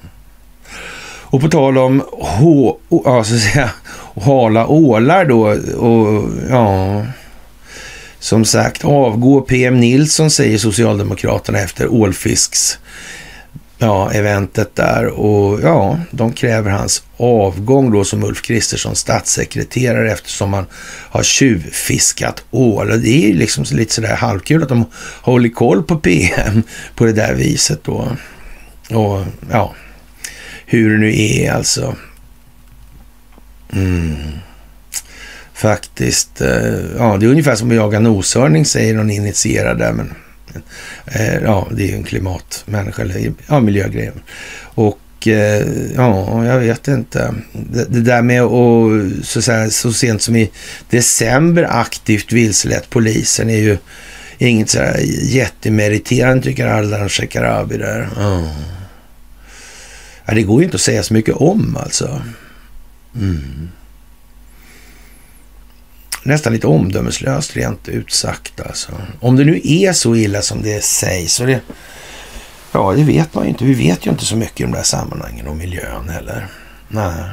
Och på tal om h, ja, så att säga, hala ålar då och ja, som sagt avgå PM Nilsson säger Socialdemokraterna efter ålfisks ja, eventet där och ja, de kräver hans avgång då som Ulf Kristersson statssekreterare eftersom han har tjuvfiskat ål. Och det är ju liksom lite sådär halvkul att de håller koll på PM på det där viset då. Och ja, hur det nu är alltså. Mm. Faktiskt, eh, ja det är ungefär som att jaga noshörning säger någon initierad där men Eh, ja det är ju en klimatmänniska eller ja miljögrej. Och eh, ja, jag vet inte. Det, det där med att så, så, så sent som i december aktivt vilselett polisen är ju inget så här jättemeriterande tycker Ardalan Shekarabi där. Oh. Ja, det går ju inte att säga så mycket om alltså. Mm. Nästan lite omdömeslöst rent ut sagt alltså. Om det nu är så illa som det sägs. Så det, ja, det vet man ju inte. Vi vet ju inte så mycket om de här sammanhangen och miljön heller. Nej.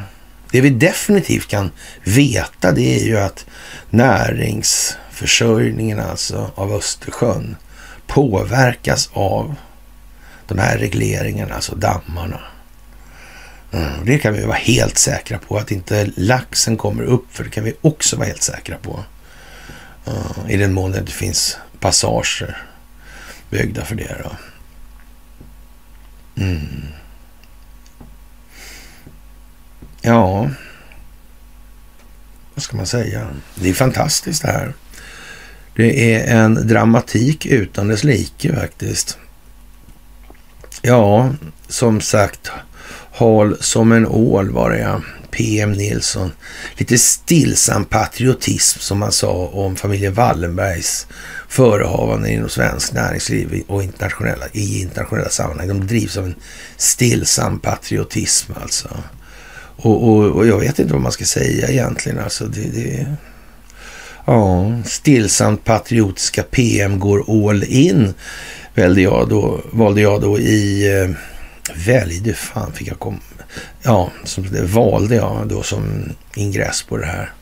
Det vi definitivt kan veta det är ju att näringsförsörjningen alltså av Östersjön påverkas av de här regleringarna, alltså dammarna. Mm, det kan vi vara helt säkra på, att inte laxen kommer upp, för det kan vi också vara helt säkra på. Uh, I den mån det inte finns passager byggda för det. Då. Mm. Ja, vad ska man säga? Det är fantastiskt det här. Det är en dramatik utan dess like faktiskt. Ja, som sagt, Hal som en ål var det ja. PM Nilsson. Lite stillsam patriotism som man sa om familjen Wallenbergs förehavanden inom svensk näringsliv och internationella, i internationella sammanhang. De drivs av en stillsam patriotism alltså. Och, och, och jag vet inte vad man ska säga egentligen. Alltså det, det, ja, stillsamt patriotiska PM går all in valde jag då, valde jag då i eh, Väljde fan fick jag komma. Ja, som det valde jag då som ingress på det här.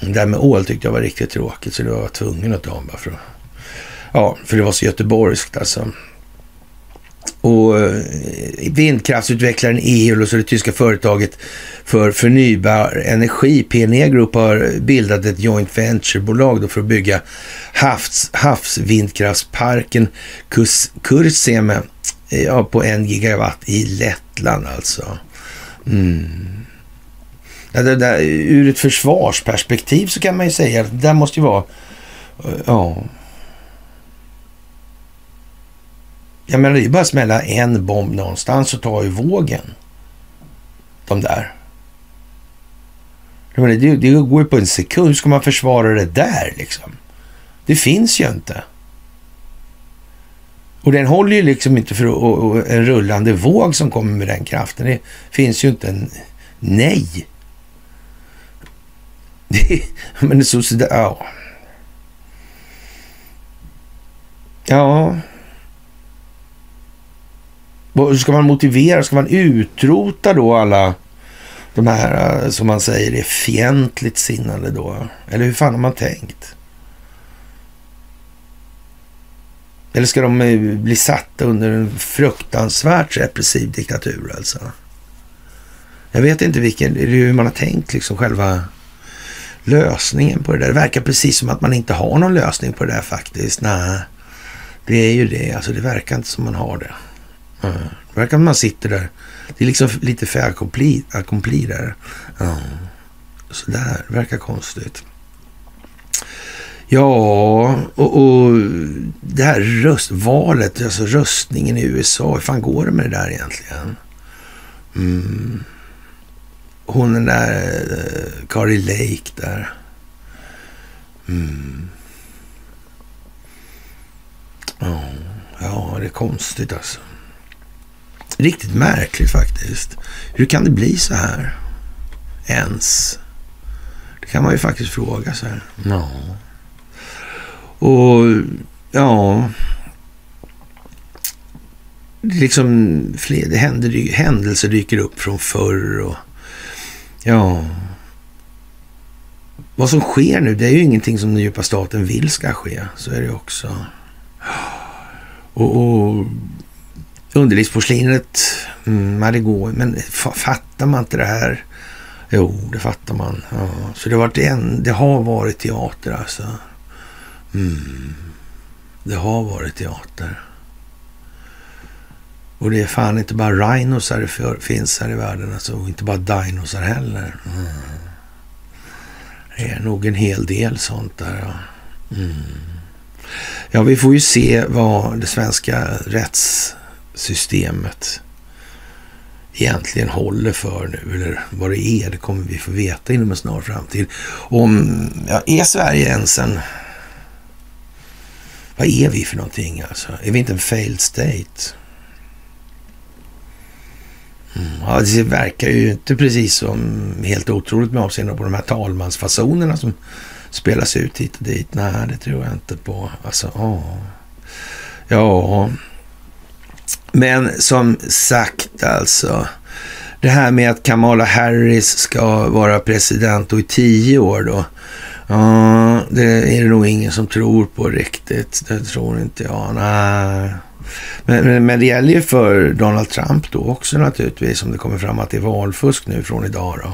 Det här med ål tyckte jag var riktigt tråkigt så det var jag tvungen att ta bara för att, Ja, för det var så göteborgskt alltså. Och eh, vindkraftsutvecklaren EOL och så det tyska företaget för förnybar energi, PNE Group, har bildat ett joint venture-bolag för att bygga havs, havsvindkraftsparken Kurseme ja, på en gigawatt i Lettland alltså. Mm. Ja, det där, ur ett försvarsperspektiv så kan man ju säga att det där måste ju vara, eh, ja. Jag menar, det är ju bara att smälla en bomb någonstans och ta ju vågen. De där. Menar, det, det går ju på en sekund. Hur ska man försvara det där liksom? Det finns ju inte. Och den håller ju liksom inte för en rullande våg som kommer med den kraften. Det finns ju inte en nej. Det, men så, så ja. Ja. Hur ska man motivera? Ska man utrota då alla de här eh, som man säger är fientligt sinnade då? Eller hur fan har man tänkt? Eller ska de eh, bli satta under en fruktansvärt repressiv diktatur alltså? Jag vet inte vilken, hur man har tänkt liksom själva lösningen på det där. Det verkar precis som att man inte har någon lösning på det där faktiskt. Nej, det är ju det. Alltså det verkar inte som man har det. Mm. Det verkar som att man sitter där. Det är liksom lite för accompli där. Mm. Sådär, det verkar konstigt. Ja, och, och det här röstvalet, alltså röstningen i USA, hur fan går det med det där egentligen? Mm. hon den där eh, uh, Kari Lake där. Mm. Oh, ja, det är konstigt alltså. Riktigt märkligt faktiskt. Hur kan det bli så här? Ens? Det kan man ju faktiskt fråga sig. Ja. Och ja, liksom fler, det händer, händelser dyker upp från förr och ja. Vad som sker nu, det är ju ingenting som den djupa staten vill ska ske. Så är det också. Och, och underlivsporslinet, mm, det går, men fattar man inte det här? Jo, det fattar man. Ja. Så det har, varit en, det har varit teater alltså. Mm. Det har varit teater. Och det är fan inte bara rhinosar det finns här i världen, alltså, och inte bara dinosar heller. Mm. Det är nog en hel del sånt där. Ja. Mm. ja, vi får ju se vad det svenska rättssystemet egentligen håller för nu, eller vad det är, det kommer vi få veta inom en snar framtid. Om, ja, är Sverige ens en... Vad är vi för någonting alltså? Är vi inte en failed state? Mm. Ja, det verkar ju inte precis som helt otroligt med avseende på de här talmansfasonerna som spelas ut hit och dit. Nej, det tror jag inte på. Alltså, åh. Ja, men som sagt alltså. Det här med att Kamala Harris ska vara president och i tio år då. Ja, det är det nog ingen som tror på riktigt. Det tror inte jag. Nej. Men, men, men, det gäller ju för Donald Trump då också naturligtvis. Om det kommer fram att det är valfusk nu från idag då.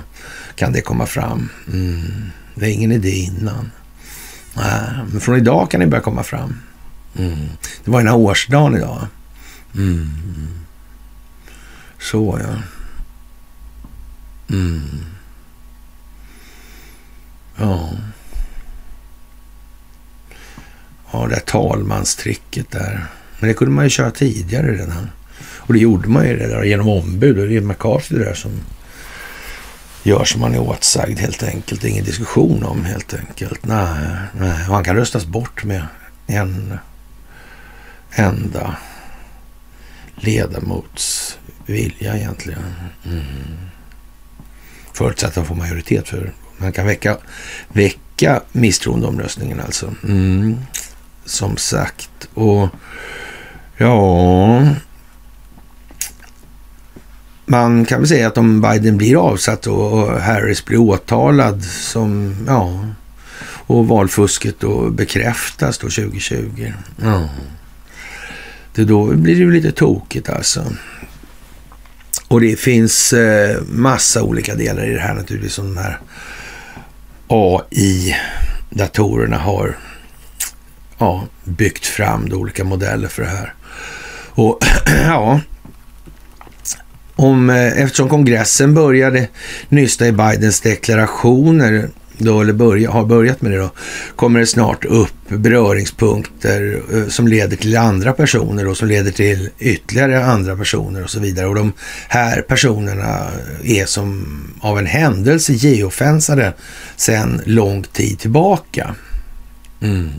Kan det komma fram? Mm. Det är ingen idé innan. Nej, men från idag kan det börja komma fram. Mm. Det var den här årsdagen idag. Mm. Så ja. Mm. Ja. Ja, det där talmanstricket där. Men det kunde man ju köra tidigare redan. Och det gjorde man ju det där genom ombud. Och det är McCarthy det där som gör som man är åtsagd helt enkelt. Ingen diskussion om helt enkelt. Nej, nej. Och han kan röstas bort med en enda ledamots vilja egentligen. Mm. Förutsatt att han får majoritet för Man kan väcka, väcka misstroendeomröstningen alltså. Mm. Som sagt. Och ja... Man kan väl säga att om Biden blir avsatt och Harris blir åtalad som, ja, och valfusket då bekräftas då 2020. Ja. Det då blir det ju lite tokigt alltså. Och det finns eh, massa olika delar i det här naturligtvis som de här AI-datorerna har ja, byggt fram olika modeller för det här. Och ja, om, eh, eftersom kongressen började nysta i Bidens deklarationer då, eller börja, har börjat med det då, kommer det snart upp beröringspunkter eh, som leder till andra personer och som leder till ytterligare andra personer och så vidare. Och de här personerna är som av en händelse geofensade sedan lång tid tillbaka. Mm.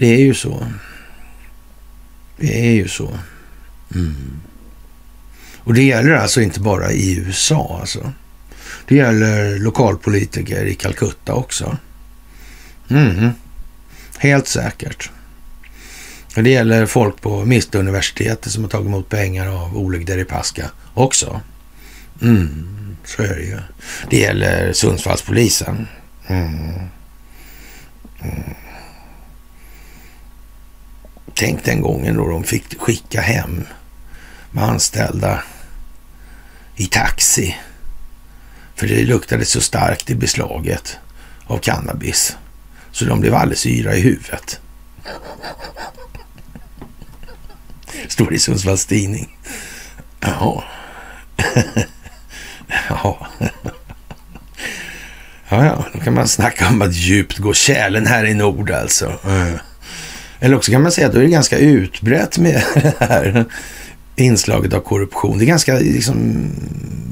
Det är ju så. Det är ju så. Mm. Och det gäller alltså inte bara i USA alltså. Det gäller lokalpolitiker i Calcutta också. Mm. Helt säkert. Och det gäller folk på Mistuniversitetet som har tagit emot pengar av Oleg Deripaska också. Mm, så är det ju. Det gäller Sundsvallspolisen. Mm. Mm. Tänk den gången då de fick skicka hem med anställda i taxi för det luktade så starkt i beslaget av cannabis. Så de blev alldeles yra i huvudet. Står i Sundsvalls tidning. Jaha. ja. Ja, ja, då kan man snacka om att djupt gå kärlen här i nord alltså. Eller också kan man säga att det är ganska utbrett med det här inslaget av korruption. Det är ganska liksom,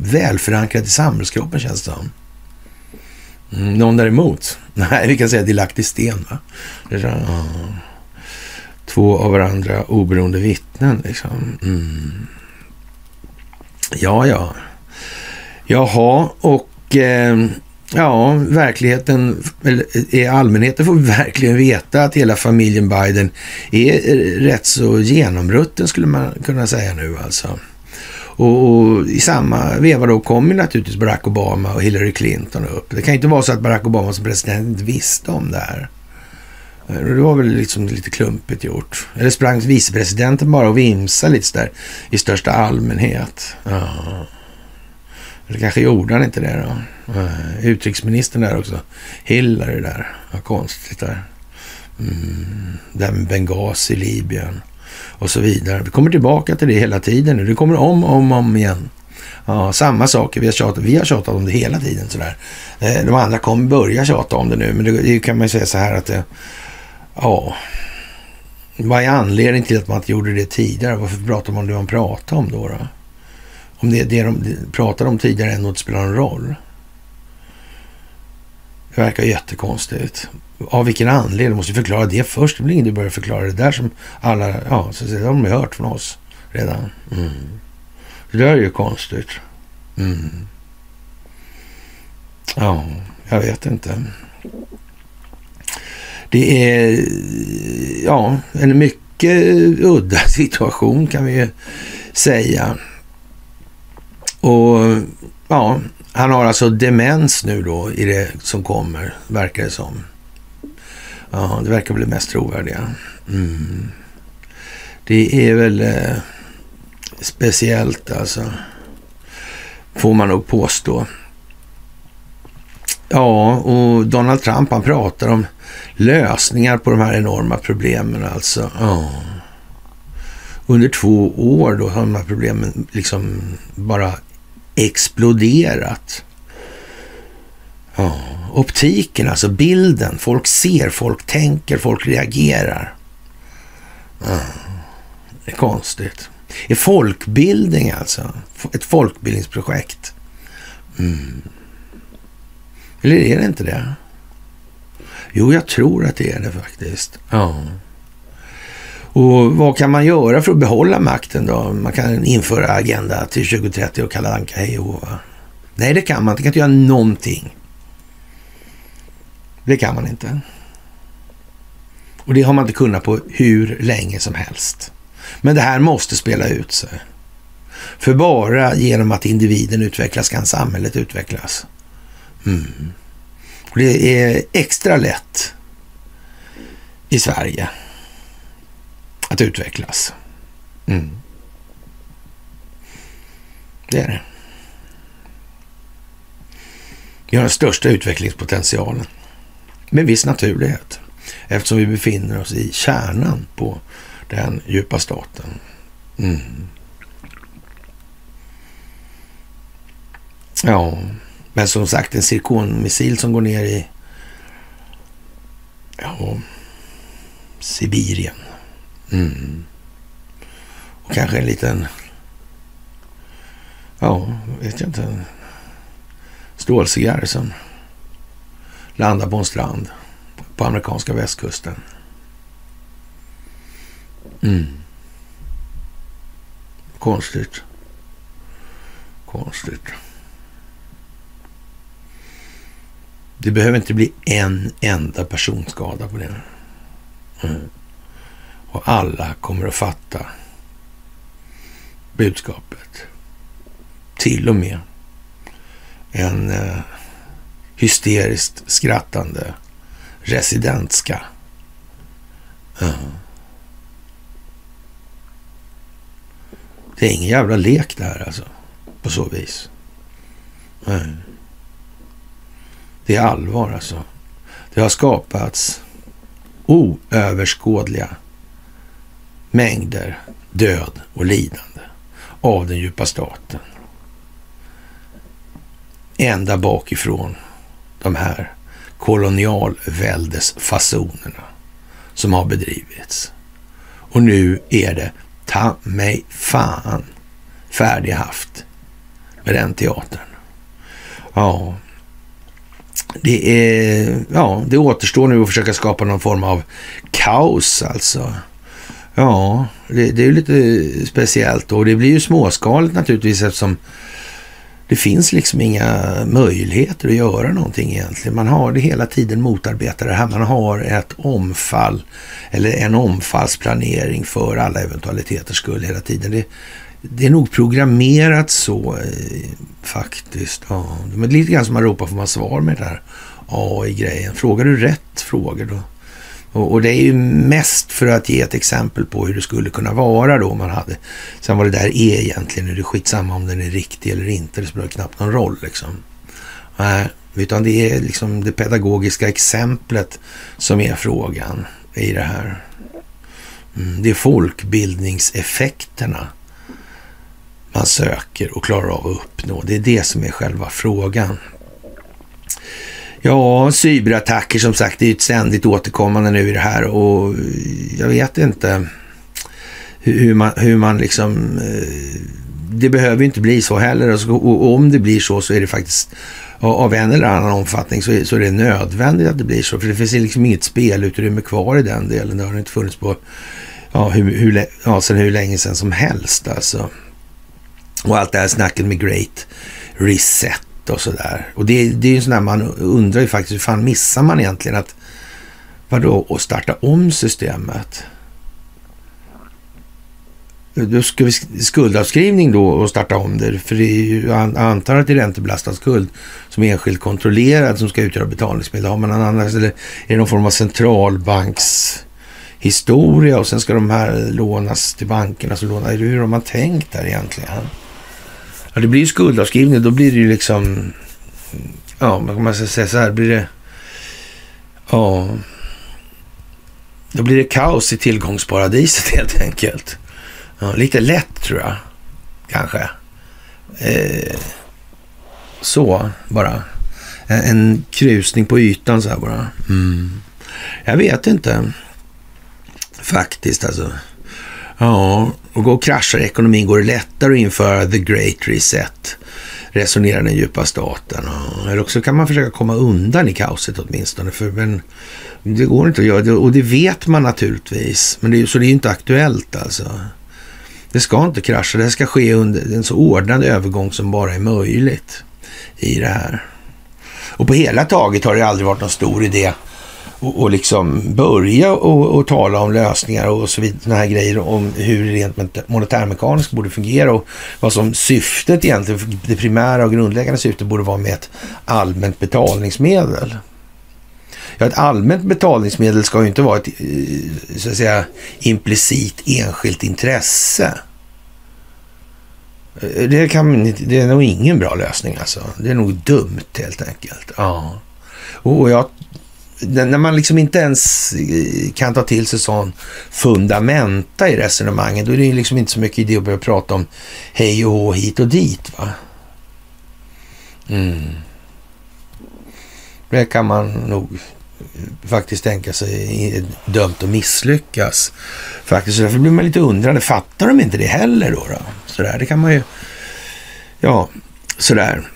välförankrat i samhällskroppen känns det som. Mm, någon däremot? Nej, vi kan säga att det är lagt i sten. Va? Två av varandra oberoende vittnen. Liksom. Mm. Ja, ja. Jaha, och eh, ja, verkligheten, eller allmänheten får verkligen veta att hela familjen Biden är rätt så genomrutten skulle man kunna säga nu alltså. Och, och, i samma veva då kommer naturligtvis Barack Obama och Hillary Clinton upp. Det kan inte vara så att Barack Obama som president inte visste om det här. Eh, det var väl liksom lite klumpigt gjort. Eller sprang vicepresidenten bara och vimsade lite där i största allmänhet. Ja. Eller kanske gjorde han inte det eh, då. Utrikesministern där också. Hillary där. Vad konstigt där. Mm. Där med Benghazi, Libyen och så vidare. Vi kommer tillbaka till det hela tiden nu. Det kommer om och om, om igen. Ja, samma saker. Vi har, tjatat, vi har tjatat om det hela tiden. Sådär. Eh, de andra kommer börja tjata om det nu, men det, det kan man ju säga så här att det, ja, vad är anledningen till att man inte gjorde det tidigare? Varför pratar man om det man pratar om då? då? Om det, det de pratade om tidigare ändå inte spelar någon roll. Det verkar jättekonstigt. Av vilken anledning? Du måste förklara det först. Det blir ingen du börjar förklara det där som alla, ja, så det har de hört från oss redan. Mm. Det där är ju konstigt. Mm. Ja, jag vet inte. Det är ja, en mycket udda situation kan vi ju säga. Och ja, han har alltså demens nu då i det som kommer, verkar det som. Ja, det verkar bli mest trovärdiga. Mm. Det är väl eh, speciellt alltså. Får man nog påstå. Ja, och Donald Trump han pratar om lösningar på de här enorma problemen alltså. Ja. Under två år då har de här problemen liksom bara exploderat. Ja. Optiken, alltså bilden. Folk ser, folk tänker, folk reagerar. Ja. Det är konstigt. Är folkbildning alltså. Ett folkbildningsprojekt. Mm. Eller är det inte det? Jo, jag tror att det är det faktiskt. Ja. Och vad kan man göra för att behålla makten då? Man kan införa Agenda till 2030 och kalla Anka hej och Nej, det kan man inte. Man kan inte göra någonting. Det kan man inte. Och det har man inte kunnat på hur länge som helst. Men det här måste spela ut sig. För bara genom att individen utvecklas kan samhället utvecklas. Mm. Och det är extra lätt i Sverige att utvecklas. Mm. Det är det. Vi har den största utvecklingspotentialen med viss naturlighet eftersom vi befinner oss i kärnan på den djupa staten. Mm. Ja, men som sagt en cirkonmissil som går ner i ja, Sibirien. Mm. Och kanske en liten, ja, vet jag inte, en stålcigarr som landar på en strand på amerikanska västkusten. Mm. Konstigt. Konstigt. Det behöver inte bli en enda personskada på det. Mm. Och alla kommer att fatta budskapet. Till och med en eh, hysteriskt skrattande residentska. Uh. Det är ingen jävla lek det här alltså. På så vis. Uh. Det är allvar alltså. Det har skapats oöverskådliga mängder död och lidande av den djupa staten. Ända bakifrån de här kolonialväldesfasonerna som har bedrivits. Och nu är det ta mig fan färdig haft med den teatern. Ja, det, är, ja, det återstår nu att försöka skapa någon form av kaos alltså. Ja, det, det är ju lite speciellt och det blir ju småskaligt naturligtvis eftersom det finns liksom inga möjligheter att göra någonting egentligen. Man har det hela tiden motarbetar det här. Man har ett omfall eller en omfallsplanering för alla eventualiteters skull hela tiden. Det, det är nog programmerat så eh, faktiskt. Ja, men lite grann som man ropar får man svar med det här AI-grejen. Frågar du rätt frågor då? Och, och, det är ju mest för att ge ett exempel på hur det skulle kunna vara då om man hade. Sen vad det där är egentligen, är det skitsamma om den är riktig eller inte. Det spelar knappt någon roll liksom. Nej, utan det är liksom det pedagogiska exemplet som är frågan i det här. Mm, det är folkbildningseffekterna man söker och klarar av att uppnå. Det är det som är själva frågan. Ja, cyberattacker som sagt, det är ett ständigt återkommande nu i det här och jag vet inte hur man, hur man liksom... Eh, det behöver ju inte bli så heller alltså, och om det blir så så är det faktiskt av en eller annan omfattning så är, så är det nödvändigt att det blir så. För det finns liksom inget spelutrymme kvar i den delen. Det har inte funnits på ja, hur, hur, ja, sen hur länge sedan som helst alltså. Och allt det här snacket med Great Reset och sådär. Och det, det är ju sådär man undrar ju faktiskt, hur fan missar man egentligen att vadå, och starta om systemet? Då ska vi skuldavskrivning då och starta om det. För det är ju, jag antar att det är räntebelastad skuld som är enskilt kontrollerad som ska utgöra betalningsmedel. Har man annars, eller är det någon form av centralbankshistoria och sen ska de här lånas till bankerna. Så lånar, hur har man tänkt där egentligen? Ja, det blir ju skuldavskrivning. Då blir det ju liksom... Ja, man ska säga så här. Blir det... Ja... Då blir det kaos i tillgångsparadiset helt enkelt. Ja, lite lätt tror jag. Kanske. Eh, så bara. En, en krusning på ytan så här bara. Mm. Jag vet inte. Faktiskt alltså. Ja, och går och kraschar ekonomin går det lättare att införa the great reset, resonerar den djupa staten. Eller också kan man försöka komma undan i kaoset åtminstone. För, men det går inte att göra det och det vet man naturligtvis. Men det, så det är ju inte aktuellt alltså. Det ska inte krascha, det ska ske under en så ordnad övergång som bara är möjligt i det här. Och på hela taget har det aldrig varit någon stor idé och, och liksom börja och, och, tala om lösningar och så vidare, här grejer om hur det rent monetärmekaniskt borde fungera och vad som syftet egentligen, det primära och grundläggande syftet borde vara med ett allmänt betalningsmedel. Ja, ett allmänt betalningsmedel ska ju inte vara ett eh, så att säga implicit enskilt intresse. Eh, det, kan, det är nog ingen bra lösning alltså. Det är nog dumt helt enkelt. Ja. Och jag när man liksom inte ens eh, kan ta till sig sån fundamenta i resonemanget, då är det liksom inte så mycket idé att börja prata om hej och hå hit och dit. va. Mm. Det kan man nog eh, faktiskt tänka sig är dömt att misslyckas. Faktiskt, så därför blir man lite undrande. Fattar de inte det heller då? då? Sådär, det kan man ju... Ja, sådär.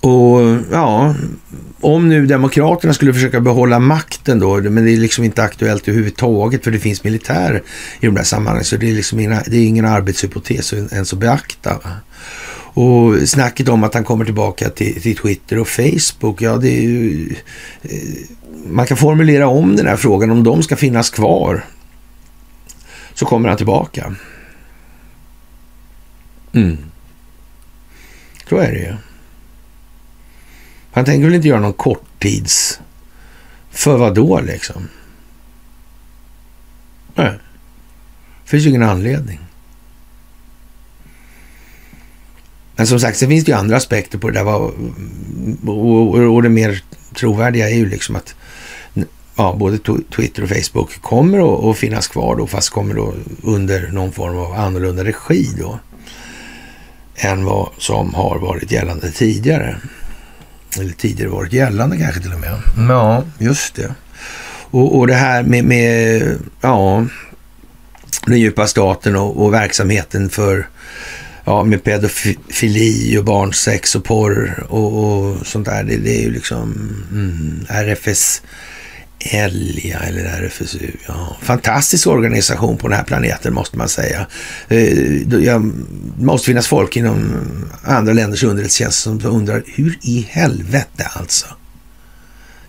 Och ja, om nu Demokraterna skulle försöka behålla makten då, men det är liksom inte aktuellt överhuvudtaget för det finns militär i de där sammanhangen, så det är liksom inga, det är ingen arbetshypotes ens att beakta. Och snacket om att han kommer tillbaka till, till Twitter och Facebook, ja det är ju... Eh, man kan formulera om den här frågan, om de ska finnas kvar så kommer han tillbaka. Mm. Så är det ju. Han tänker väl inte göra någon korttids... För vad då liksom? Nej. Det finns ju ingen anledning. Men som sagt, så finns det ju andra aspekter på det där. Och, och det mer trovärdiga är ju liksom att ja, både Twitter och Facebook kommer att finnas kvar då, fast kommer då under någon form av annorlunda regi då, än vad som har varit gällande tidigare eller tidigare varit gällande kanske till och med. Ja, just det. Och, och det här med, med ja, den djupa staten och, och verksamheten för ja, med pedofili och barnsex och porr och, och sånt där. Det, det är ju liksom mm, RFS Elja eller RFSU. Ja. Fantastisk organisation på den här planeten måste man säga. Det måste finnas folk inom andra länders underrättelsetjänst som undrar hur i helvete alltså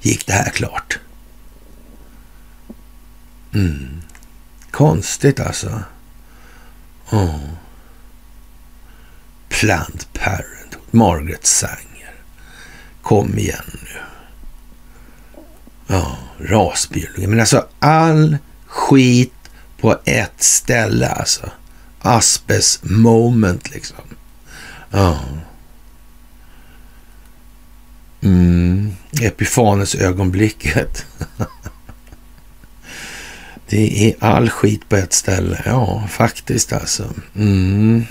gick det här klart? Mm. Konstigt alltså. Oh. Planned Parenthood, Margaret Sanger. Kom igen nu. Ja, rasbiologi. Men alltså all skit på ett ställe alltså. Aspes moment liksom. Ja. Mm. Epifanes ögonblicket. Det är all skit på ett ställe. Ja, faktiskt alltså. Mm.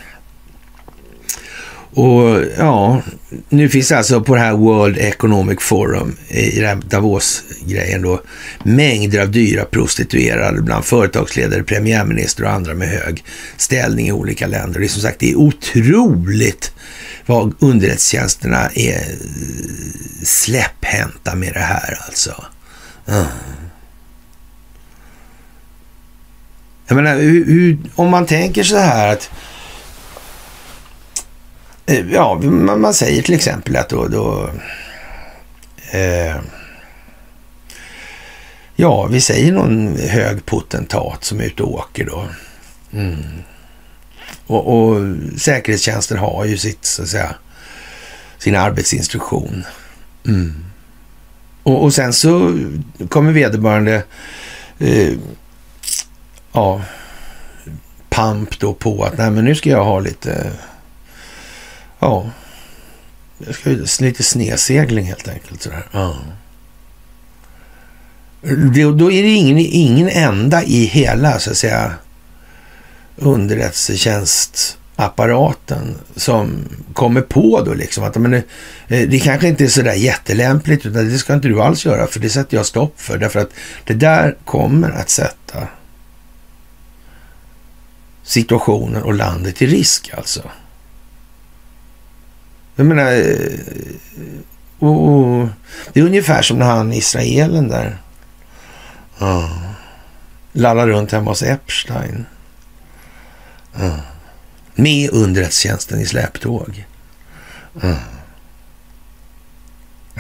Och ja, nu finns alltså på det här World Economic Forum, i den här Davos-grejen då, mängder av dyra prostituerade bland företagsledare, premiärminister och andra med hög ställning i olika länder. Det är som sagt, det är otroligt vad underrättelsetjänsterna är släpphänta med det här alltså. Mm. Jag menar, hur, hur, om man tänker så här att Eh, ja, man, man säger till exempel att då, då eh, Ja, vi säger någon hög potentat som är ute och åker då. Mm. Och, och säkerhetstjänsten har ju sitt, så att säga, sin arbetsinstruktion. Mm. Och, och, sen så kommer vederbörande eh, ja, pamp då på att nej men nu ska jag ha lite, ja, jag ska lite snedsegling helt enkelt sådär. Ja. Då är det ingen, ingen enda i hela så att säga underrättelsetjänstapparaten som kommer på då liksom att men, eh, det kanske inte är sådär jättelämpligt utan det ska inte du alls göra för det sätter jag stopp för därför att det där kommer att sätta situationen och landet i risk alltså. Jag menar, eh, och, och, det är ungefär som när han israelen där uh, lallar runt hemma hos Epstein. Uh, med underrättelsetjänsten i släptåg. Uh.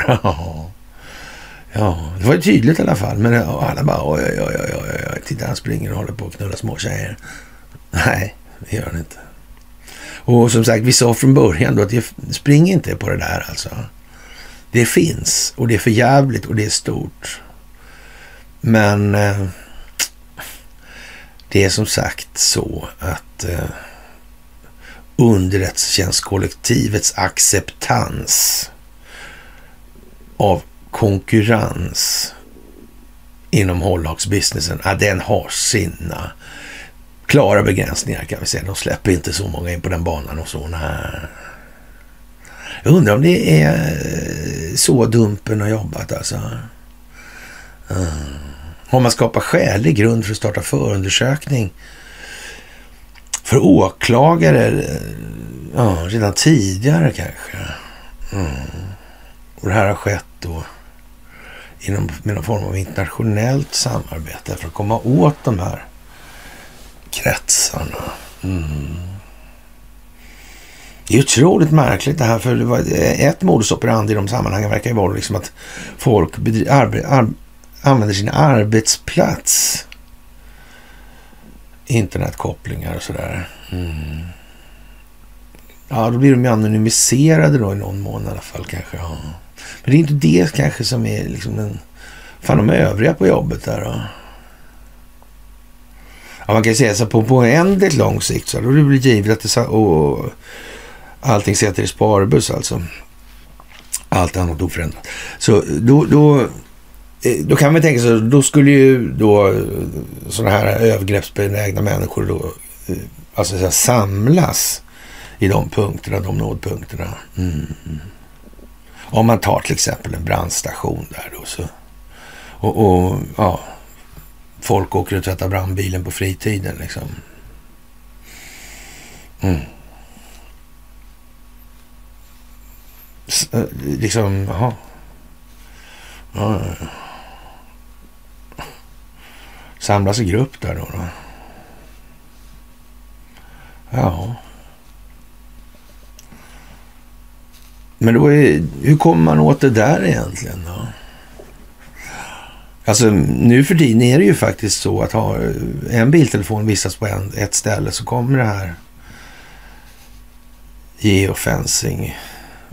Ja. ja, det var ju tydligt i alla fall. Men alla bara oj, oj, oj, oj, oj. Titta, han springer och håller på att knulla små tjejer. Nej, det gör han inte. Och som sagt, vi sa från början då att spring inte på det där alltså. Det finns och det är för jävligt och det är stort. Men eh, det är som sagt så att eh, underrättelsetjänstkollektivets acceptans av konkurrens inom hållhaksbusinessen, ja, den har sina klara begränsningar kan vi säga. De släpper inte så många in på den banan och så. Nej. Jag undrar om det är eh, så Dumpen har jobbat alltså. Eh, mm. Har man skapat skälig grund för att starta förundersökning för åklagare eh, ja, redan tidigare kanske? Mm. Och det här har skett då inom med någon form av internationellt samarbete för att komma åt de här kretsarna. Mm. Det är otroligt märkligt det här, för ett modus operandi i de sammanhangen verkar ju vara liksom att folk arbe, ar, använder sin arbetsplats internetkopplingar och sådär. Mm. Ja, då blir de ju anonymiserade då i någon mån i alla fall kanske. Ja. Men det är inte det kanske som är liksom den... Fan, de övriga på jobbet där då. Ja, man kan säga så på, på oändligt lång sikt så då det blir givet att det, och allting sätter i sparbuss alltså. Allt annat oförändrat. Så då, då, eh, då kan man tänka sig, då skulle ju då eh, sådana här övergreppsbenägna människor då, eh, alltså så samlas i de punkterna, de nådpunkterna. Mm. Om man tar till exempel en brandstation där då så. Och, och ja, folk åker och tvättar brandbilen på fritiden liksom. Mm. S eh, liksom, jaha. Ja, Samlas i grupp där då. då. Ja. Men då är, hur kommer man åt det där egentligen då? Alltså nu för tiden är det ju faktiskt så att har en biltelefon vistas på en, ett ställe så kommer det här geofencing,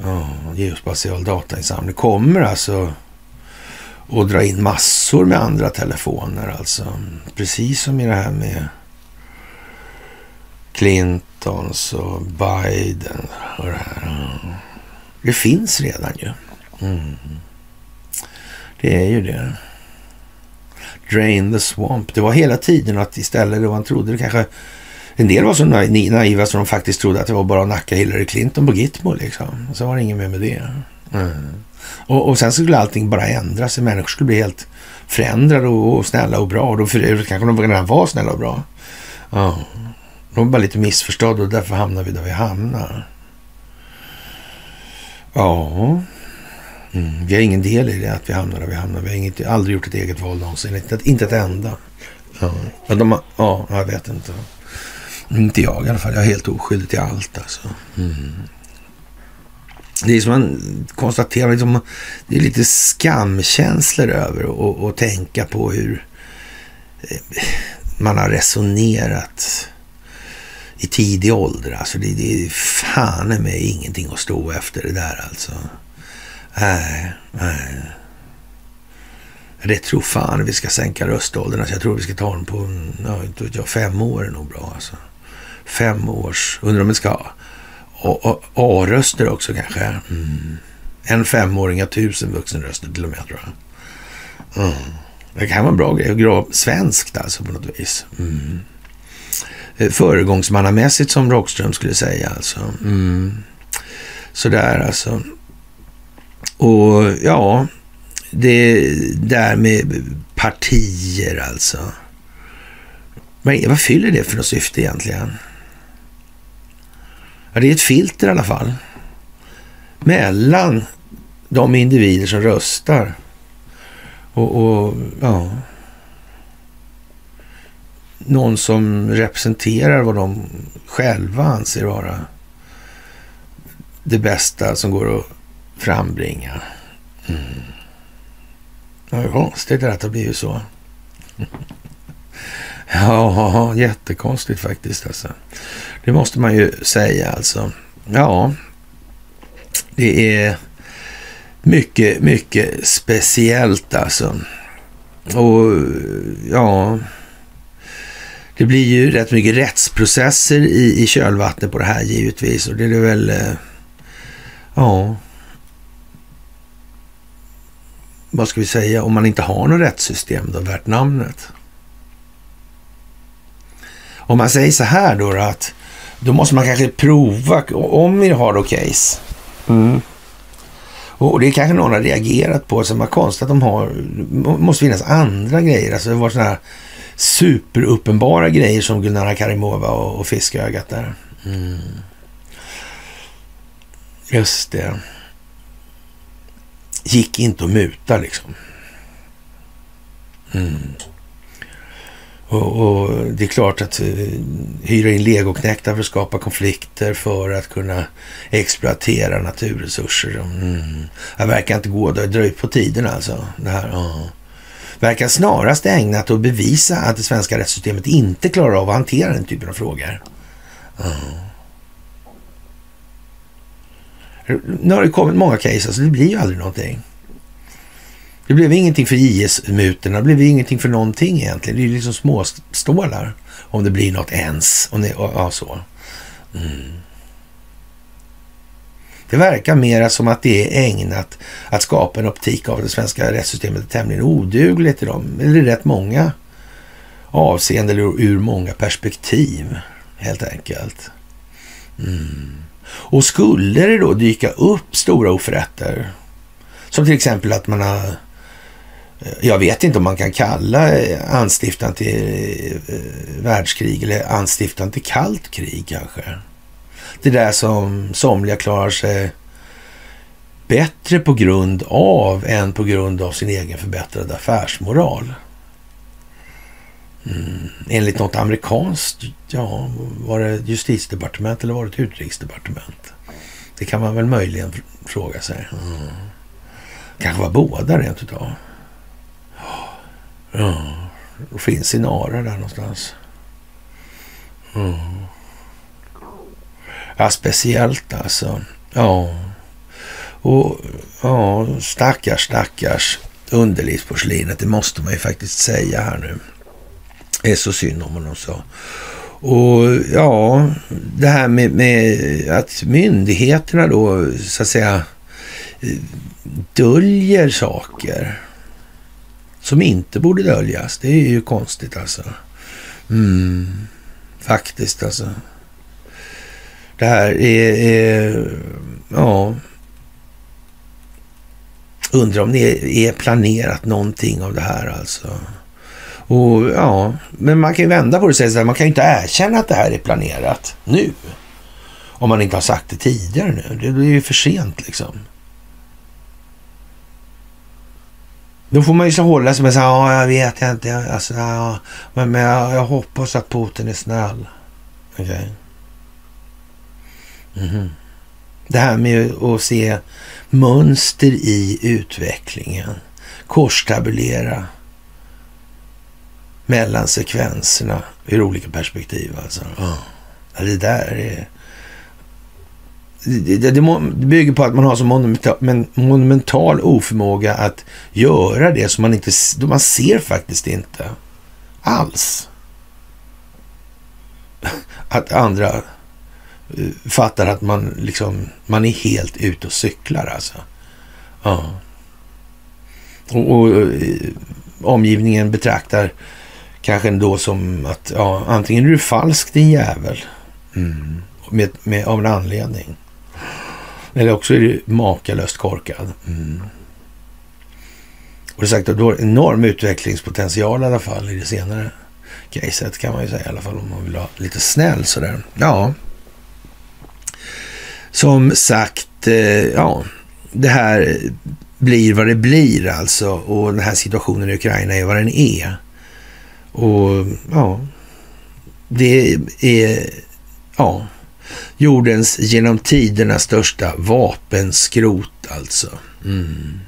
oh, geospatial datainsamling, kommer alltså att dra in massor med andra telefoner alltså. Precis som i det här med Clintons och Biden och det här. Det finns redan ju. Mm. Det är ju det. Drain the swamp. Det var hela tiden att istället då man trodde det kanske... En del var så naiva så de faktiskt trodde att det var bara att nacka Hillary Clinton på Gitmo liksom. Och så var det inget mer med det. Mm. Och, och, sen skulle allting bara ändras. Människor skulle bli helt förändrade och, och snälla och bra. Och då för kanske de redan var snälla och bra. Ja. De var bara lite missförstådda och därför hamnar vi där vi hamnar. Ja, mm. vi har ingen del i det att vi hamnar där vi hamnar. Vi har inget, aldrig gjort ett eget val någonsin. Inte, inte ett enda. Ja, de, ja, jag vet inte. Inte jag i alla fall. Jag är helt oskyldig till allt alltså. Mm. Det är som man konstaterar, liksom, det är lite skamkänslor över att tänka på hur eh, man har resonerat i tidig ålder. Alltså det, det är fan med ingenting att stå efter det där alltså. Nej, nej. Det tror fan vi ska sänka röståldern. Alltså jag tror vi ska ta den på ja, fem år är nog bra. Alltså. Fem års, undrar om vi ska ha A-röster också kanske. Mm. En femåring har tusen vuxenröster till och med tror jag. Mm. Det kan vara en bra grej. Svenskt alltså på något vis. Mm. Eh, föregångsmannamässigt som Rockström skulle säga alltså. Mm. Sådär alltså. Och ja, det där med partier alltså. Men vad fyller det för något syfte egentligen? Ja, det är ett filter i alla fall. Mellan de individer som röstar. Och, och ja någon som representerar vad de själva anser vara det bästa som går att frambringa. Mm. Det är konstigt att det har blivit så. ja, jättekonstigt faktiskt alltså. Det måste man ju säga alltså. Ja, det är mycket, mycket speciellt alltså. Och ja, det blir ju rätt mycket rättsprocesser i, i kölvattnet på det här givetvis. Och det är väl... Eh, ja... Vad ska vi säga? Om man inte har något rättssystem då värt namnet. Om man säger så här då, att då måste man kanske prova, om vi har då case. Mm. Och det är kanske någon har reagerat på, som har konstigt att de har, måste finnas andra grejer. Alltså det var sådana här superuppenbara grejer som Gulnara Karimova och, och fiskögat där. Mm. Just det. Gick inte att muta liksom. Mm. Och, och, det är klart att uh, hyra in legoknäktar för att skapa konflikter för att kunna exploatera naturresurser. Mm. Det verkar inte gå. Det drar dröjt på tiden alltså. Det här, uh verkar snarast ägnat att bevisa att det svenska rättssystemet inte klarar av att hantera den typen av frågor. Mm. Nu har det kommit många case, så det blir ju aldrig någonting. Det blev ingenting för IS-mutorna, det blev ingenting för någonting egentligen. Det är ju liksom småstålar om det blir något ens. Om det, ja, så. Mm. Det verkar mera som att det är ägnat att skapa en optik av det svenska rättssystemet är tämligen odugligt i dem, eller i rätt många avseenden eller ur många perspektiv, helt enkelt. Mm. Och skulle det då dyka upp stora oförrätter, som till exempel att man har eh, jag vet inte om man kan kalla eh, anstiftan till eh, världskrig eller anstiftan till kallt krig kanske. Det där som somliga klarar sig bättre på grund av än på grund av sin egen förbättrade affärsmoral. Mm. Enligt något amerikanskt, ja, var det justitiedepartement eller var det ett utrikesdepartement? Det kan man väl möjligen fråga sig. Mm. Kanske var båda rent utav. Ja, det finns i Nara där någonstans. Mm. Ja, speciellt alltså. Ja. Och ja, stackars, stackars underlivsporslinet. Det måste man ju faktiskt säga här nu. Det är så synd om honom sa. Och ja, det här med, med, att myndigheterna då så att säga döljer saker som inte borde döljas. Det är ju konstigt alltså. Mm, faktiskt alltså. Det här är, är ja, undrar om det är planerat någonting av det här alltså. Och ja, men man kan ju vända på det och säga så här, man kan ju inte erkänna att det här är planerat nu. Om man inte har sagt det tidigare nu. Det blir ju för sent liksom. Då får man ju så hålla sig med så här, ja, jag vet inte, alltså, ja, men, men jag, jag, hoppas att Putin är snäll. Okej. Okay. Mm -hmm. Det här med att se mönster i utvecklingen, korstabulera mellan sekvenserna ur olika perspektiv. Alltså. Ja, det där är... Det, det, det, bygger på att man har så monumental, men monumental oförmåga att göra det som man inte... Man ser faktiskt inte alls att andra eh, fattar att man liksom, man är helt ute och cyklar alltså. Ja. Och, och eh, omgivningen betraktar kanske ändå som att ja, antingen är du falsk din jävel. Mm. Med, med, av en anledning. Eller också är du makalöst korkad. Mm. Och det sagt, du har enorm utvecklingspotential i alla fall i det senare caset kan man ju säga i alla fall om man vill vara lite snäll sådär. Ja. Som sagt, eh, ja, det här blir vad det blir alltså och den här situationen i Ukraina är vad den är. Och ja, det är ja, jordens genom tiderna största vapenskrot alltså. Mm.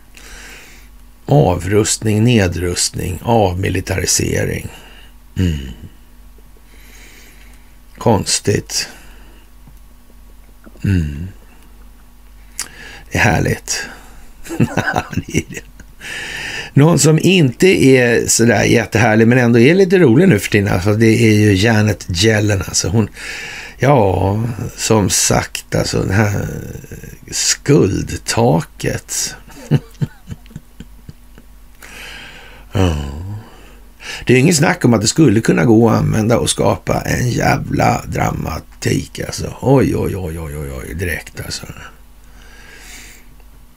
Avrustning, nedrustning, avmilitarisering. Mm. Konstigt. Mm. Det är härligt. det är det. Någon som inte är sådär jättehärlig men ändå är lite rolig nu för tiden, alltså, det är ju Janet Yellen. Alltså hon, ja, som sagt, alltså det här skuldtaket. ja. Det är inget snack om att det skulle kunna gå att använda och skapa en jävla dramatik alltså. Oj, oj, oj, oj, oj, oj direkt alltså.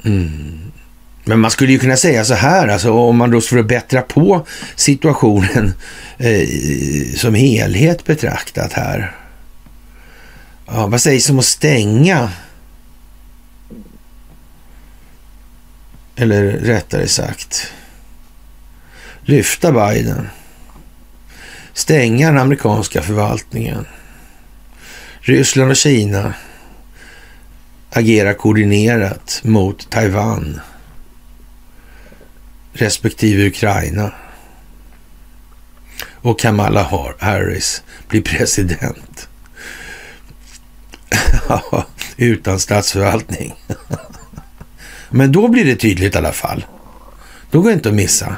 Mm. Men man skulle ju kunna säga så här, alltså om man då skulle bättra på situationen eh, som helhet betraktat här. Ja, vad sägs om att stänga? Eller rättare sagt, lyfta Biden. Stänga den amerikanska förvaltningen. Ryssland och Kina agerar koordinerat mot Taiwan respektive Ukraina. Och Kamala Harris blir president. Utan statsförvaltning. Men då blir det tydligt i alla fall. Då går det inte att missa.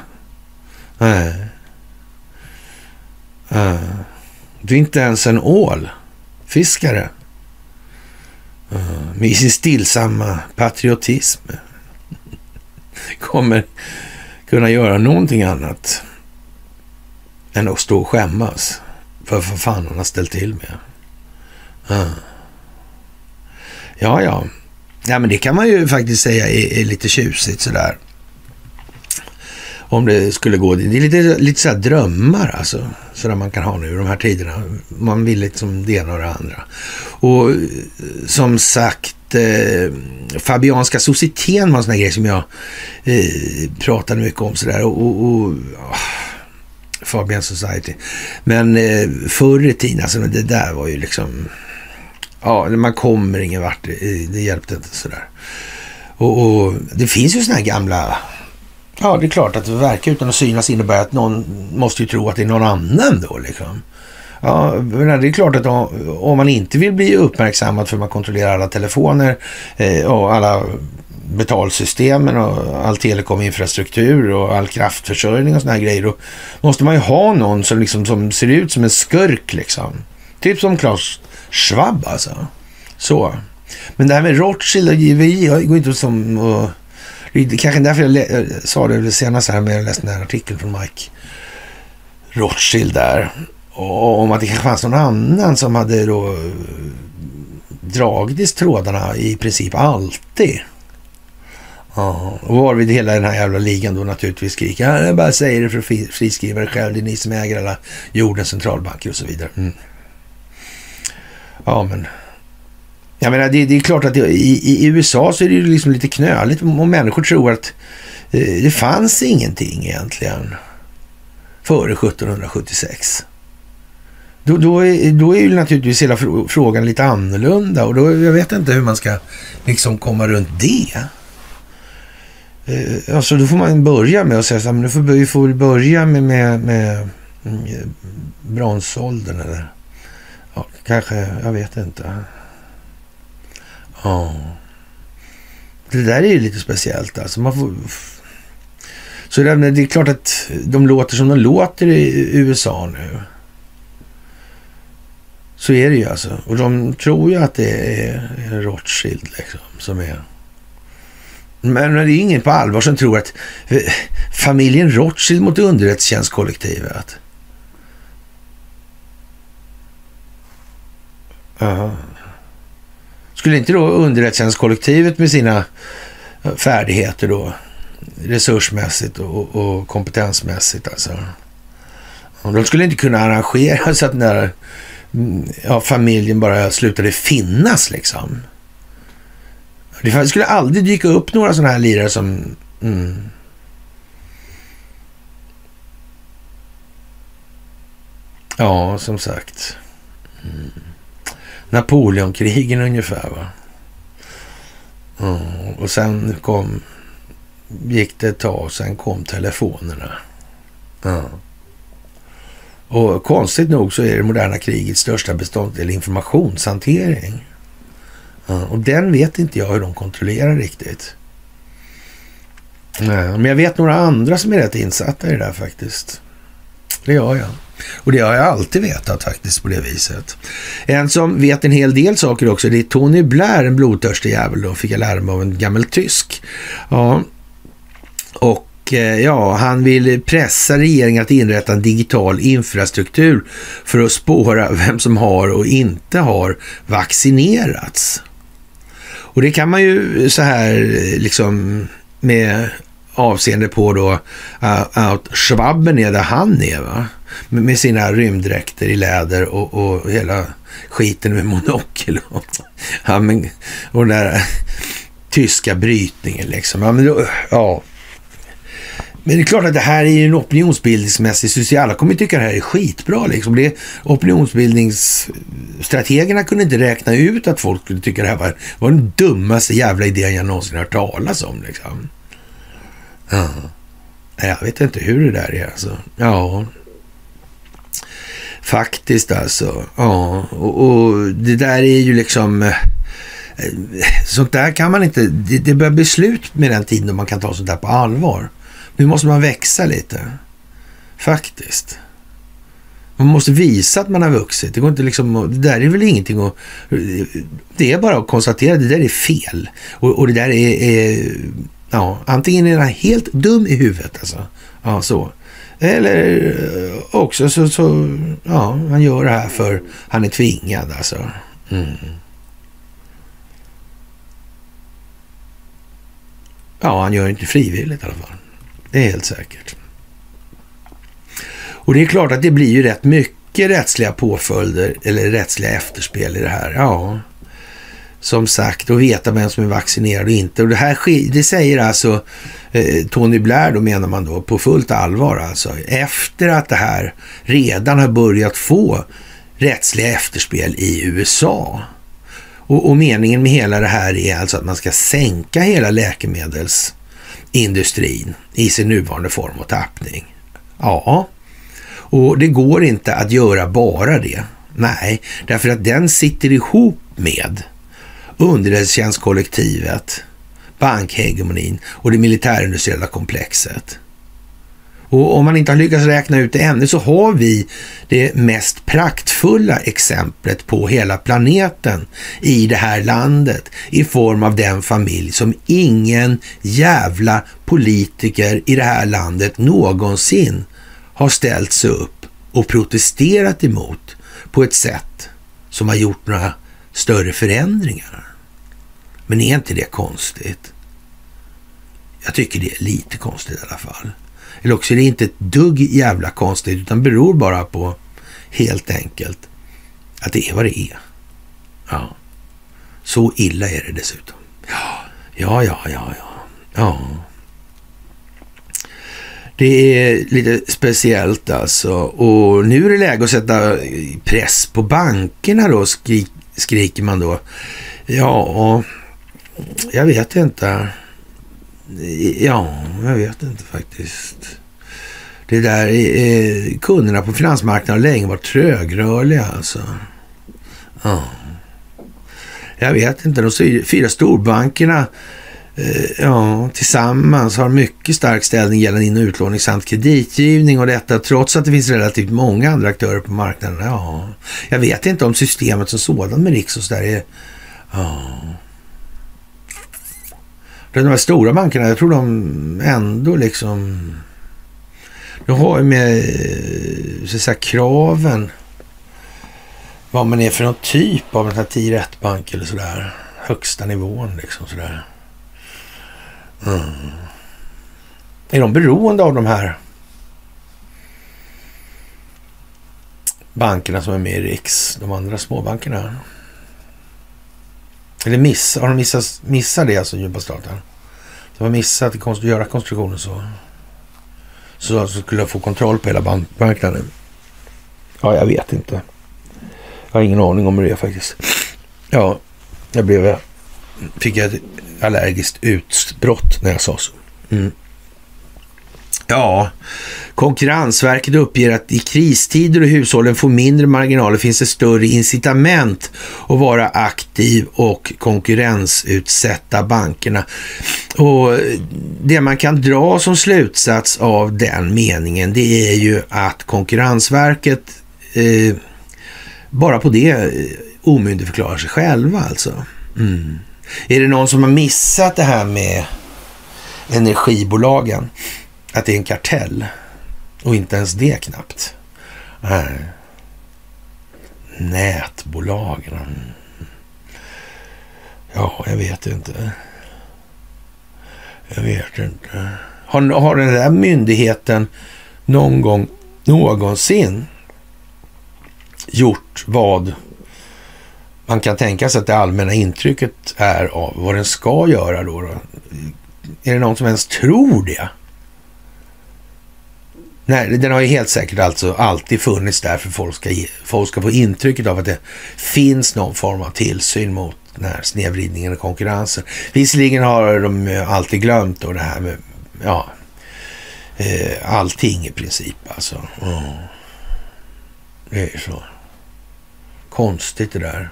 Nej. Du är inte ens en ålfiskare. Eh, med sin stillsamma patriotism kommer kunna göra någonting annat än att stå och skämmas för vad fan han har ställt till med. Ja, ja. ja. ja men det kan man ju faktiskt säga är, är lite tjusigt sådär. Om det skulle gå. Det är lite, lite så drömmar alltså. Sådär man kan ha nu i de här tiderna. Man vill liksom det ena och det andra. Och eh, som sagt eh, Fabianska societeten var en sån här grej som jag eh, pratade mycket om sådär. Och, och, och oh, Fabian Society. Men eh, förr i tiden, alltså det där var ju liksom... Ja, man kommer ingen vart. Eh, det hjälpte inte sådär. Och, och det finns ju såna här gamla... Ja, det är klart att verka verkar utan att synas innebär att någon måste ju tro att det är någon annan då liksom. Ja, det är klart att om man inte vill bli uppmärksammad för man kontrollerar alla telefoner eh, och alla betalsystemen och all telekominfrastruktur och all kraftförsörjning och såna här grejer. Då måste man ju ha någon som, liksom, som ser ut som en skurk liksom. Typ som Klaus Schwab alltså. Så. Men det här med Rothschild och JVI går inte som... Och, det kanske därför jag sa det senast här med jag läste den här artikeln från Mike Rothschild där. Om att det kanske fanns någon annan som hade då eh, dragit trådarna i princip alltid. Ja, och varvid hela den här jävla ligan då naturligtvis skriker jag bara säger det för att friskriva det själv. Det är ni som äger alla jordens centralbanker och så vidare. Mm. Ja, men jag menar, det, det är klart att det, i, i, USA så är det ju liksom lite knöligt om människor tror att eh, det fanns ingenting egentligen före 1776. Då, då, är, då är ju naturligtvis hela frågan lite annorlunda och då, jag vet inte hur man ska liksom komma runt det. Eh, alltså då får man börja med att säga så här, men får vi får börja med, med, med, med bronsåldern eller ja, kanske, jag vet inte. Ja. Det där är ju lite speciellt alltså. Man får... Så det är klart att de låter som de låter i USA nu. Så är det ju alltså. Och de tror ju att det är Rothschild liksom som är... Men det är ingen på allvar som tror att eh, familjen Rothschild mot underrättelsetjänstkollektivet. Aha. Skulle inte då underrättelsetjänstkollektivet med sina eh, färdigheter då, resursmässigt och, och kompetensmässigt alltså. De skulle inte kunna arrangera så att den där Mm, ja, familjen bara slutade finnas liksom. Det skulle aldrig dyka upp några sådana här lirare som... Mm. Ja, som sagt. Mm. Napoleonkrigen ungefär va. Mm. Och sen kom... Gick det ett tag och sen kom telefonerna. Mm. Och konstigt nog så är det moderna krigets största beståndsdel informationshantering. Och den vet inte jag hur de kontrollerar riktigt. Nej, men jag vet några andra som är rätt insatta i det där faktiskt. Det gör jag. Och det har jag alltid vetat faktiskt på det viset. En som vet en hel del saker också, det är Tony Blair, en blodtörstig jävel då, fick jag lära mig av en gammal tysk. Ja, och Eh, ja, han vill pressa regeringen att inrätta en digital infrastruktur för att spåra vem som har och inte har vaccinerats. Och det kan man ju så här liksom med avseende på då eh, att Schwabben är där han är va? Med sina rymddräkter i läder och, och hela skiten med monokel och, ja, men, och den där tyska brytningen liksom. Ja, men då, ja, men det är klart att det här är ju en opinionsbildningsmässig succé. Alla kommer tycka det här är skitbra. Liksom. Det, opinionsbildningsstrategerna kunde inte räkna ut att folk skulle tycka det här var, var den dummaste jävla idén jag någonsin hört talas om. Liksom. Ja. Jag vet inte hur det där är alltså. Ja. Faktiskt alltså. Ja. Och, och det där är ju liksom... Eh, eh, sånt där kan man inte... Det, det börjar bli slut med den tiden då man kan ta sånt där på allvar. Nu måste man växa lite. Faktiskt. Man måste visa att man har vuxit. Det, går inte liksom, det där är väl ingenting att... Det är bara att konstatera att det där är fel. Och, och det där är, är... ja, antingen är han helt dum i huvudet alltså. Ja, så. Eller eh, också så, så... Ja, han gör det här för han är tvingad alltså. Mm. Ja, han gör det inte frivilligt i alla fall. Det är helt säkert. Och det är klart att det blir ju rätt mycket rättsliga påföljder eller rättsliga efterspel i det här. Ja, som sagt, och veta vem som är vaccinerad och inte. Och det här det säger alltså eh, Tony Blair, då menar man då, på fullt allvar alltså. Efter att det här redan har börjat få rättsliga efterspel i USA. Och, och meningen med hela det här är alltså att man ska sänka hela läkemedels industrin i sin nuvarande form och tappning. Ja, och det går inte att göra bara det. Nej, därför att den sitter ihop med underrättelsetjänstkollektivet, bankhegemonin och det militärindustriella komplexet. Och om man inte har lyckats räkna ut det ännu så har vi det mest praktfulla exemplet på hela planeten i det här landet i form av den familj som ingen jävla politiker i det här landet någonsin har ställt sig upp och protesterat emot på ett sätt som har gjort några större förändringar. Men är inte det konstigt? Jag tycker det är lite konstigt i alla fall. Eller också är det inte ett dugg jävla konstigt utan beror bara på helt enkelt att det är vad det är. Ja. Så illa är det dessutom. Ja, ja, ja, ja, ja. ja. Det är lite speciellt alltså. Och nu är det läge att sätta press på bankerna då, skri skriker man då. Ja, jag vet inte. Ja, jag vet inte faktiskt. Det där, eh, kunderna på finansmarknaden har länge varit trögrörliga alltså. Ja. Jag vet inte, de fyra storbankerna eh, ja, tillsammans har mycket stark ställning gällande in och utlåning samt kreditgivning och detta trots att det finns relativt många andra aktörer på marknaden. Ja, jag vet inte om systemet som sådant med Riks och så där är... Ja. De här stora bankerna, jag tror de ändå liksom... De har ju med eh, så att säga, kraven vad man är för någon typ av en här 10 bank eller sådär. Högsta nivån liksom sådär. Mm. Är de beroende av de här bankerna som är med i Riks, de andra småbankerna? Eller miss, har de missat, missat det alltså, djupa staten? De har missat att göra konstruktionen så. Så att de skulle få kontroll på hela bankmarknaden. Ja, jag vet inte. Jag har ingen aning om hur det är faktiskt. Ja, jag blev... Fick jag ett allergiskt utbrott när jag sa så. Mm. Ja, Konkurrensverket uppger att i kristider och hushållen får mindre marginaler finns det större incitament att vara aktiv och konkurrensutsätta bankerna. Och Det man kan dra som slutsats av den meningen det är ju att Konkurrensverket eh, bara på det eh, omyndigförklarar sig själva alltså. Mm. Är det någon som har missat det här med energibolagen? Att det är en kartell? Och inte ens det knappt. Nej. Nätbolagen. Ja, jag vet inte. Jag vet inte. Har, har den där myndigheten någon gång någonsin gjort vad man kan tänka sig att det allmänna intrycket är av vad den ska göra då? då? Är det någon som ens tror det? Nej, den har ju helt säkert alltså alltid funnits där för folk ska, folk ska få intrycket av att det finns någon form av tillsyn mot den här snedvridningen och konkurrensen. Visserligen har de alltid glömt då det här med ja, eh, allting i princip alltså. Mm. Det är så. Konstigt det där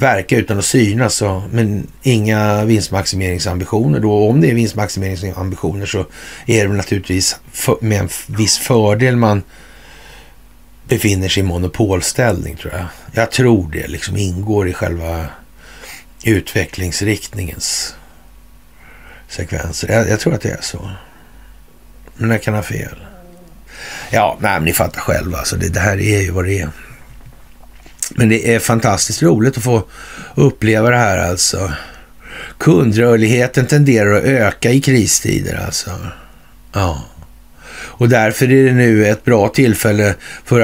verka utan att synas. Så, men inga vinstmaximeringsambitioner. Då, om det är vinstmaximeringsambitioner så är det naturligtvis för, med en viss fördel man befinner sig i monopolställning tror jag. Jag tror det liksom ingår i själva utvecklingsriktningens sekvenser. Jag, jag tror att det är så. Men jag kan ha fel. Ja, nej, men ni fattar själva. Alltså det, det här är ju vad det är. Men det är fantastiskt roligt att få uppleva det här alltså. Kundrörligheten tenderar att öka i kristider alltså. Ja. Och därför är det nu ett bra tillfälle för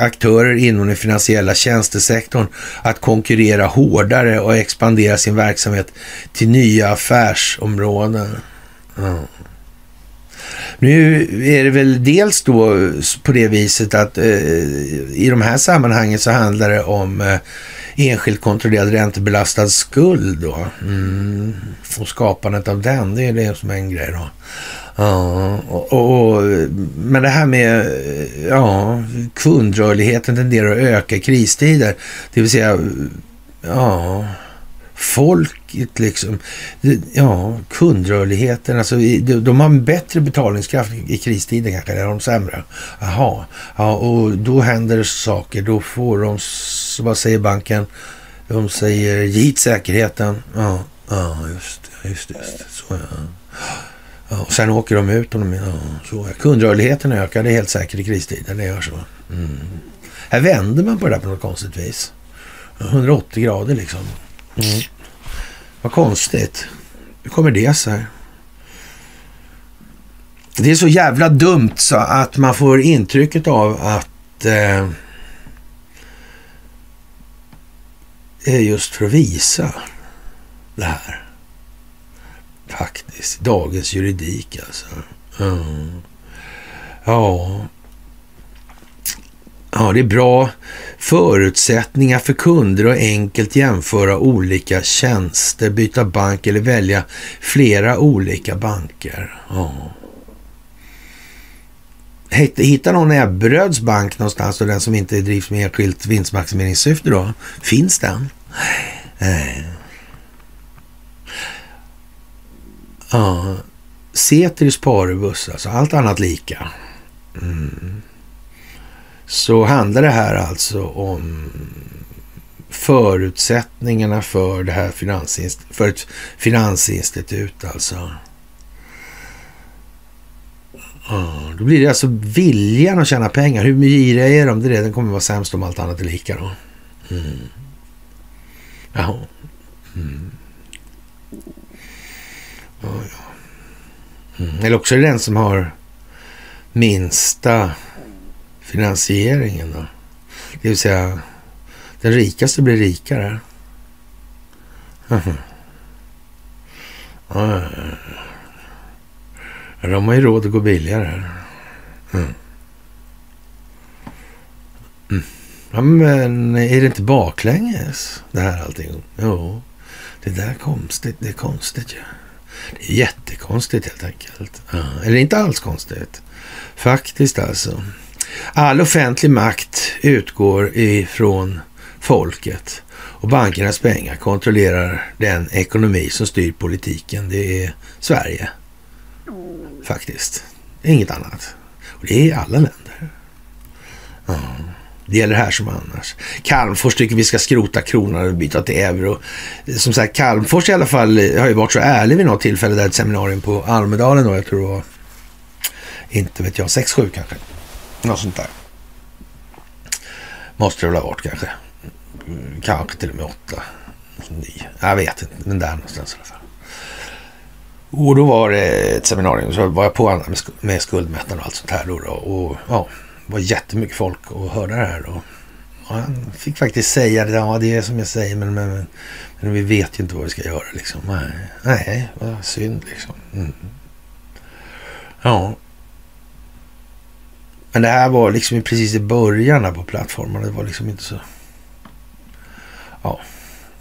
aktörer inom den finansiella tjänstesektorn att konkurrera hårdare och expandera sin verksamhet till nya affärsområden. Ja. Nu är det väl dels då på det viset att eh, i de här sammanhangen så handlar det om eh, enskilt kontrollerad räntebelastad skuld då. Mm. Och skapandet av den, det är det som är en grej då. Ja, och, och, men det här med ja, kundrörligheten tenderar att öka i kristider. Det vill säga, ja, folket liksom. Ja, kundrörligheten. Alltså, de har en bättre betalningskraft i kristider kanske, eller de sämre. Jaha, ja, och då händer det saker. Då får de, vad säger banken? De säger git säkerheten. Ja, ja just det, just det. Just det. Så, ja. Ja, och sen åker de ut och de, ja, så. Kundrörligheten ökar, det är helt säkert i kristider. Det gör så. Mm. Här vänder man på det där på något konstigt vis. 180 grader liksom. Mm. Vad konstigt. Hur kommer det sig? Det är så jävla dumt så att man får intrycket av att eh, det är just för att visa det här. Faktiskt. Dagens juridik alltså. Mm. Ja. Ja, det är bra förutsättningar för kunder att enkelt jämföra olika tjänster, byta bank eller välja flera olika banker. Ja. Hitta någon Ebberöds bank någonstans och den som inte drivs med enskilt vinstmaximeringssyfte då? Finns den? Nej. Ja. Ceteris paribus, alltså allt annat lika. Mm så handlar det här alltså om förutsättningarna för det här finansinst för ett finansinstitut alltså. Då blir det alltså viljan att tjäna pengar. Hur giriga är de? Det är det. Den kommer vara sämst om allt annat är lika då. Mm. Jaha. Mm. Ja, ja. Mm. Eller också är det den som har minsta finansieringen då? Det vill säga, den rikaste blir rikare. Mhm. Ja, de har ju råd att gå billigare. Mm. Mm. Ja, men är det inte baklänges det här allting? Jo, det där är konstigt. Det är konstigt ju. Ja. Det är jättekonstigt helt enkelt. Ja. Eller inte alls konstigt. Faktiskt alltså. All offentlig makt utgår ifrån folket och bankernas pengar kontrollerar den ekonomi som styr politiken. Det är Sverige. Faktiskt. Inget annat. Och det är alla länder. Ja. Det gäller här som annars. Calmfors tycker vi ska skrota kronan och byta till euro. Som sagt, Calmfors i alla fall har ju varit så ärlig vid något tillfälle där ett seminarium på Almedalen då, jag tror det var, inte vet jag, 6-7 kanske. Något sånt där. Måste det väl ha varit kanske. Kanske till och med åtta. Nio. Jag vet inte, men där någonstans i alla fall. Och då var det ett seminarium, så var jag på med skuldmätaren och allt sånt här då. då och ja, det var jättemycket folk och hörde det här då. Och han fick faktiskt säga det, ja det är som jag säger, men, men, men vi vet ju inte vad vi ska göra liksom. Nej, nej vad synd liksom. Mm. Ja, men det här var liksom precis i början på plattformen. Det var liksom inte så... Ja,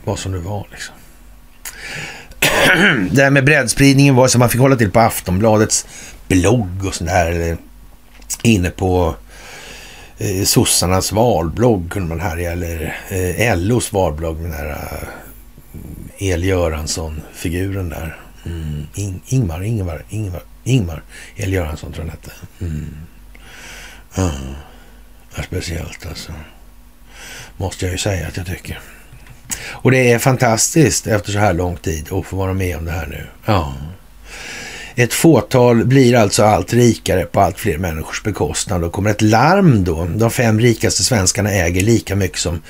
vad som det var liksom. det här med breddspridningen var så man fick hålla till på Aftonbladets blogg och sådär. Eller inne på eh, sossarnas valblogg kunde man härja. Eller eh, LOs valblogg med den här eh, El Göransson-figuren där. Mm. In, Ingmar, Ingmar, Ingmar, Ingmar El Göransson tror jag han hette. Mm. Ja, speciellt alltså. Måste jag ju säga att jag tycker. Och det är fantastiskt efter så här lång tid att få vara med om det här nu. Ja. Ett fåtal blir alltså allt rikare på allt fler människors bekostnad. Då kommer ett larm då. De fem rikaste svenskarna äger lika mycket som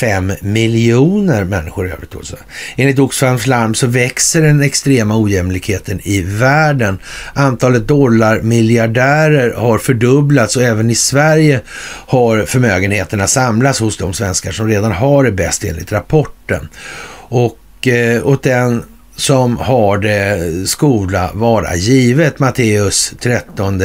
fem miljoner människor i övrigt. Också. Enligt Oxfams larm så växer den extrema ojämlikheten i världen. Antalet dollarmiljardärer har fördubblats och även i Sverige har förmögenheterna samlats hos de svenskar som redan har det bäst enligt rapporten. Och eh, åt den som har det skola vara givet. Matteus 13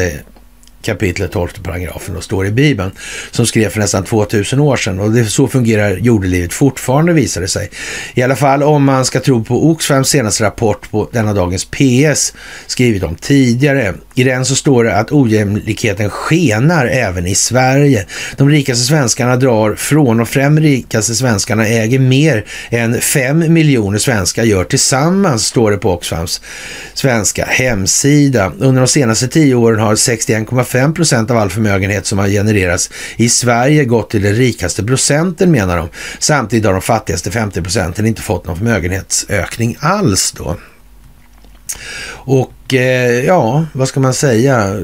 kapitlet 12 paragrafen och står i Bibeln, som skrev för nästan 2000 år sedan. Och det, så fungerar jordelivet fortfarande visar det sig. I alla fall om man ska tro på Oxfams senaste rapport på denna dagens PS, skrivit om tidigare. I den så står det att ojämlikheten skenar även i Sverige. De rikaste svenskarna drar från och fem rikaste svenskarna äger mer än fem miljoner svenskar gör tillsammans, står det på Oxfams svenska hemsida. Under de senaste tio åren har 61,5 5 procent av all förmögenhet som har genererats i Sverige gått till den rikaste procenten menar de. Samtidigt har de fattigaste 50 procenten inte fått någon förmögenhetsökning alls då. Och Eh, ja, vad ska man säga?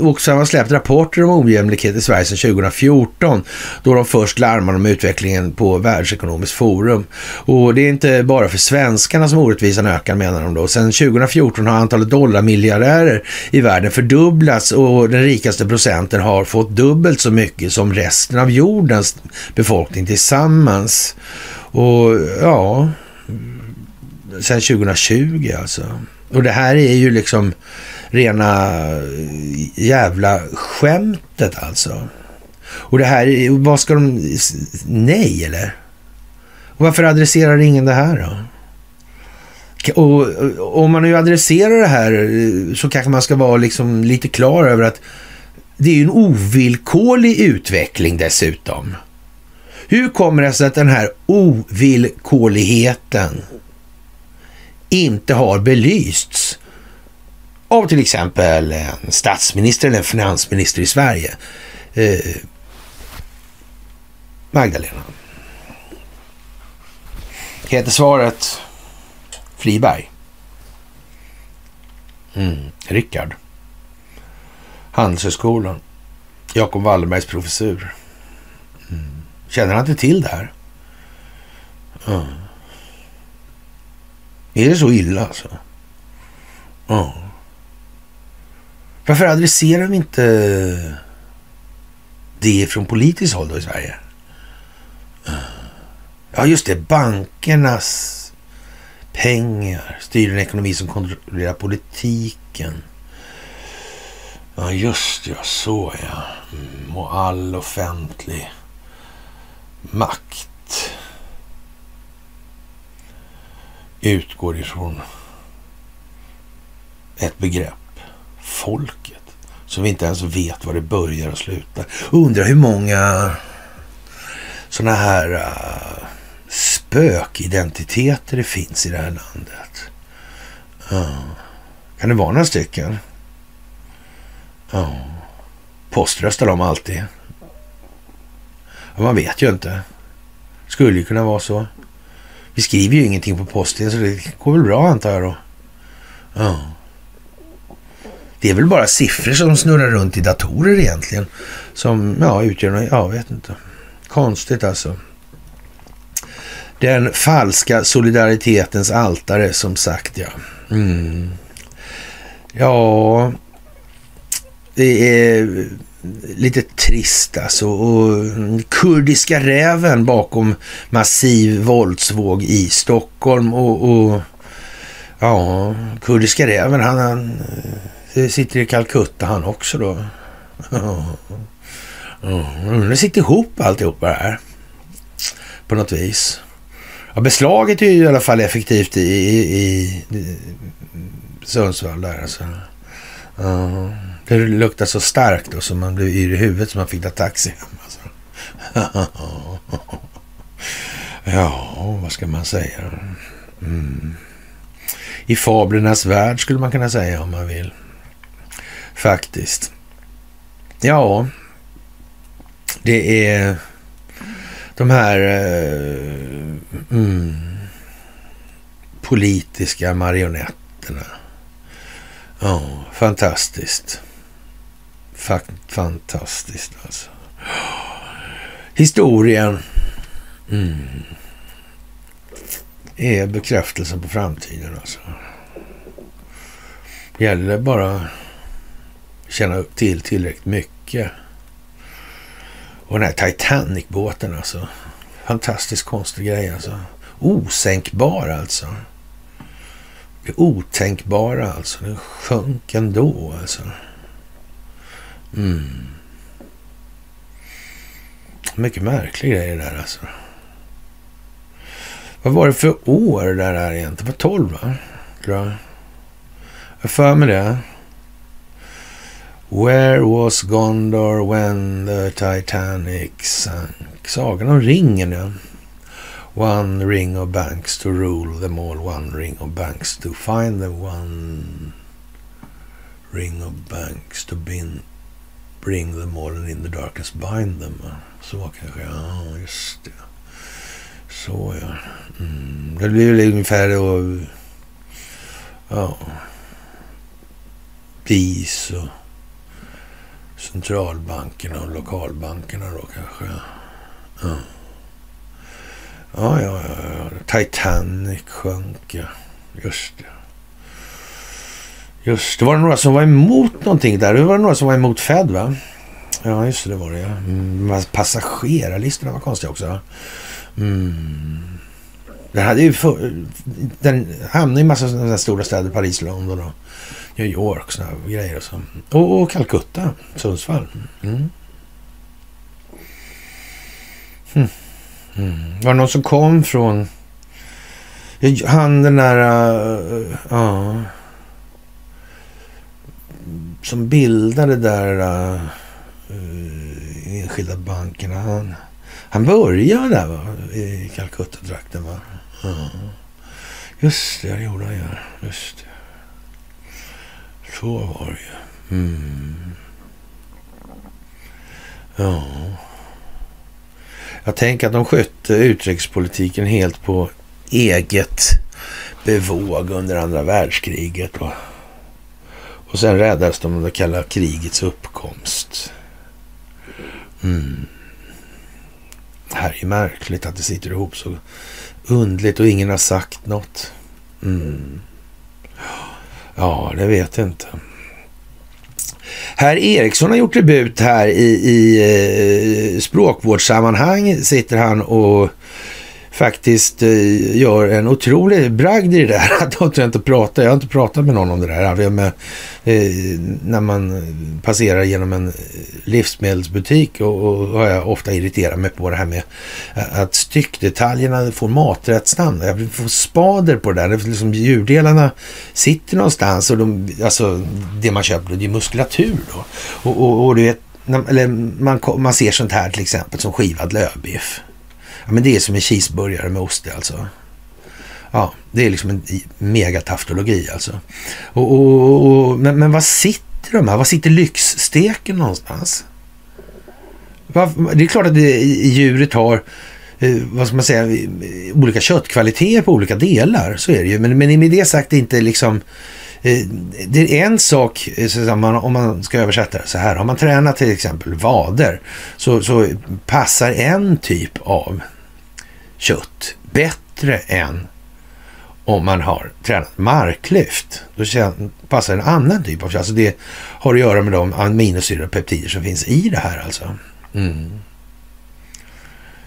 Oxfam har släppt rapporter om ojämlikhet i Sverige sedan 2014 då de först larmade om utvecklingen på Världsekonomiskt forum. Och det är inte bara för svenskarna som orättvisan ökar menar de då. Sedan 2014 har antalet dollarmiljardärer i världen fördubblats och den rikaste procenten har fått dubbelt så mycket som resten av jordens befolkning tillsammans. Och ja, sedan 2020 alltså. Och det här är ju liksom rena eh, jävla skämtet alltså. Och det här, vad ska de... Nej, eller? Varför adresserar ingen det här då? Och om man nu adresserar det här eh, så kanske man ska vara liksom lite klar över att det är ju en ovillkorlig utveckling dessutom. Hur kommer det sig att den här ovillkorligheten inte har belysts av till exempel en statsminister eller en finansminister i Sverige. Eh, Magdalena. Heter svaret Friberg? Mm. Rickard. Handelshögskolan. Jakob Wallenbergs professur. Mm. Känner han inte till det här? Mm. Är det så illa alltså? Ja. Varför adresserar vi inte det från politiskt håll då i Sverige? Ja, just det. Bankernas pengar styr en ekonomi som kontrollerar politiken. Ja, just det. Ja, så ja. Mm, och all offentlig makt utgår ifrån ett begrepp, folket, som vi inte ens vet var det börjar och slutar. Undrar hur många sådana här uh, spökidentiteter det finns i det här landet. Uh, kan det vara några stycken? Ja. Uh, poströstar de alltid? Man vet ju inte. Skulle ju kunna vara så. Vi skriver ju ingenting på posten så det går väl bra antar jag då. Ja. Det är väl bara siffror som snurrar runt i datorer egentligen. Som ja, utgör något, Jag vet inte. Konstigt alltså. Den falska solidaritetens altare som sagt ja. Mm. Ja, det är lite trist alltså. Och kurdiska räven bakom massiv våldsvåg i Stockholm och, och ja, kurdiska räven han, han eh, sitter i Calcutta han också då. Mm, det sitter ihop alltihopa det här. På något vis. Ja, beslaget är ju i alla fall effektivt i, i, i Sundsvall där alltså. För Det luktar så starkt då så man blev yr i huvudet så man fick ta taxi hem. Alltså. ja, vad ska man säga? Mm. I fablernas värld skulle man kunna säga om man vill. Faktiskt. Ja, det är de här eh, mm, politiska marionetterna Ja, fantastiskt fantastiskt alltså. Historien mm. är bekräftelsen på framtiden alltså. Gäller det bara känna till tillräckligt mycket. Och den här Titanic-båten alltså. Fantastiskt konstig grej alltså. Osänkbar alltså. Det otänkbara alltså. Den sjönk ändå alltså. Mm. Mycket märklig grej det där alltså. Vad var det för år det där egentligen? Det var 12 va? Tror jag. Jag för mig det. Where was Gondor when the Titanic sank? Sagan om ringen, ja. One ring of banks to rule them all, one ring of banks to find them, one ring of banks to bind bring them all and in the darkness bind them. Så kanske, ja just det. Så ja. Mm. Det blir väl ungefär då, ja, BIS och centralbankerna och lokalbankerna då kanske. Ja. Ja, ja, ja. Titanic sjönk, ja. Just det. Just det. Var det några som var emot någonting där? Det var några som var emot Fed, va? Ja, just det, det var det. Ja. Mm, passagerarlistorna var konstiga också. Mm. Den hade ju för, den hamnade i en massa sådana stora städer. Paris, London och New York såna grejer. Och, så. och, och Calcutta, Sundsvall. Mm. Hm. Mm. Var det någon som kom från... Han den där... Uh, uh, som bildade där uh, enskilda bankerna. Han, han började där va? i Calcutta-trakten. Va? Uh. Just det, det gjorde han ju. Just det. Så var det ju. Mm. Ja. Jag tänker att de skötte utrikespolitiken helt på eget bevåg under andra världskriget. Och, och sen räddades de av det kalla krigets uppkomst. Mm. Det här är märkligt att det sitter ihop så undligt och ingen har sagt något. Mm. Ja, det vet jag inte. Herr Eriksson har gjort debut här i, i eh, språkvårdssammanhang. Sitter han och faktiskt eh, gör en otrolig bragd i det där. Att jag inte pratar. Jag har inte pratat med någon om det där. Med, eh, när man eh, passerar genom en livsmedelsbutik och, och har jag ofta irriterat mig på det här med att styckdetaljerna får maträttsnamn. Jag får spader på det där. Det liksom djurdelarna sitter någonstans och de, alltså det man köper, det är muskulatur då. Och, och, och du vet, eller man, man ser sånt här till exempel som skivad lövbiff. Men det är som en cheeseburgare med ost alltså. Ja, det är liksom en megataftologi alltså. Och, och, och, men, men var sitter de här? Var sitter lyxsteken någonstans? Det är klart att det, djuret har, eh, vad ska man säga, eh, olika köttkvaliteter på olika delar. Så är det ju. Men, men med det sagt är inte liksom eh, det är en sak, om man ska översätta det så här. Har man tränat till exempel vader så, så passar en typ av kött bättre än om man har tränat marklyft. Då passar en annan typ av kött. Alltså det har att göra med de aminosyror och peptider som finns i det här alltså. Mm.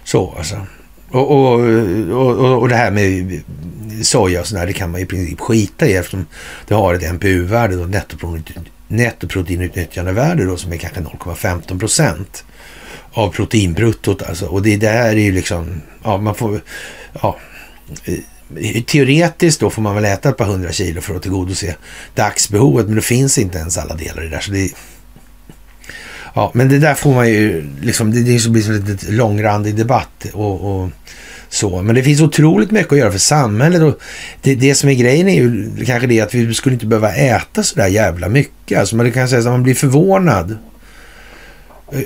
Så alltså. Och, och, och, och det här med soja och sådär, det kan man i princip skita i eftersom det har ett NPU-värde, nettoproteinutnyttjandevärde då, som är kanske 0,15 procent av proteinbruttot alltså. Och det där är ju liksom, ja man får, ja, eh, teoretiskt då får man väl äta ett par hundra kilo för att tillgodose dagsbehovet, men det finns inte ens alla delar i det där. Så det, ja, men det där får man ju, liksom, det, det blir som en lite långrandig debatt och, och, så. Men det finns otroligt mycket att göra för samhället och det, det som är grejen är ju kanske det att vi skulle inte behöva äta så där jävla mycket. Alltså man kan säga att man blir förvånad eh,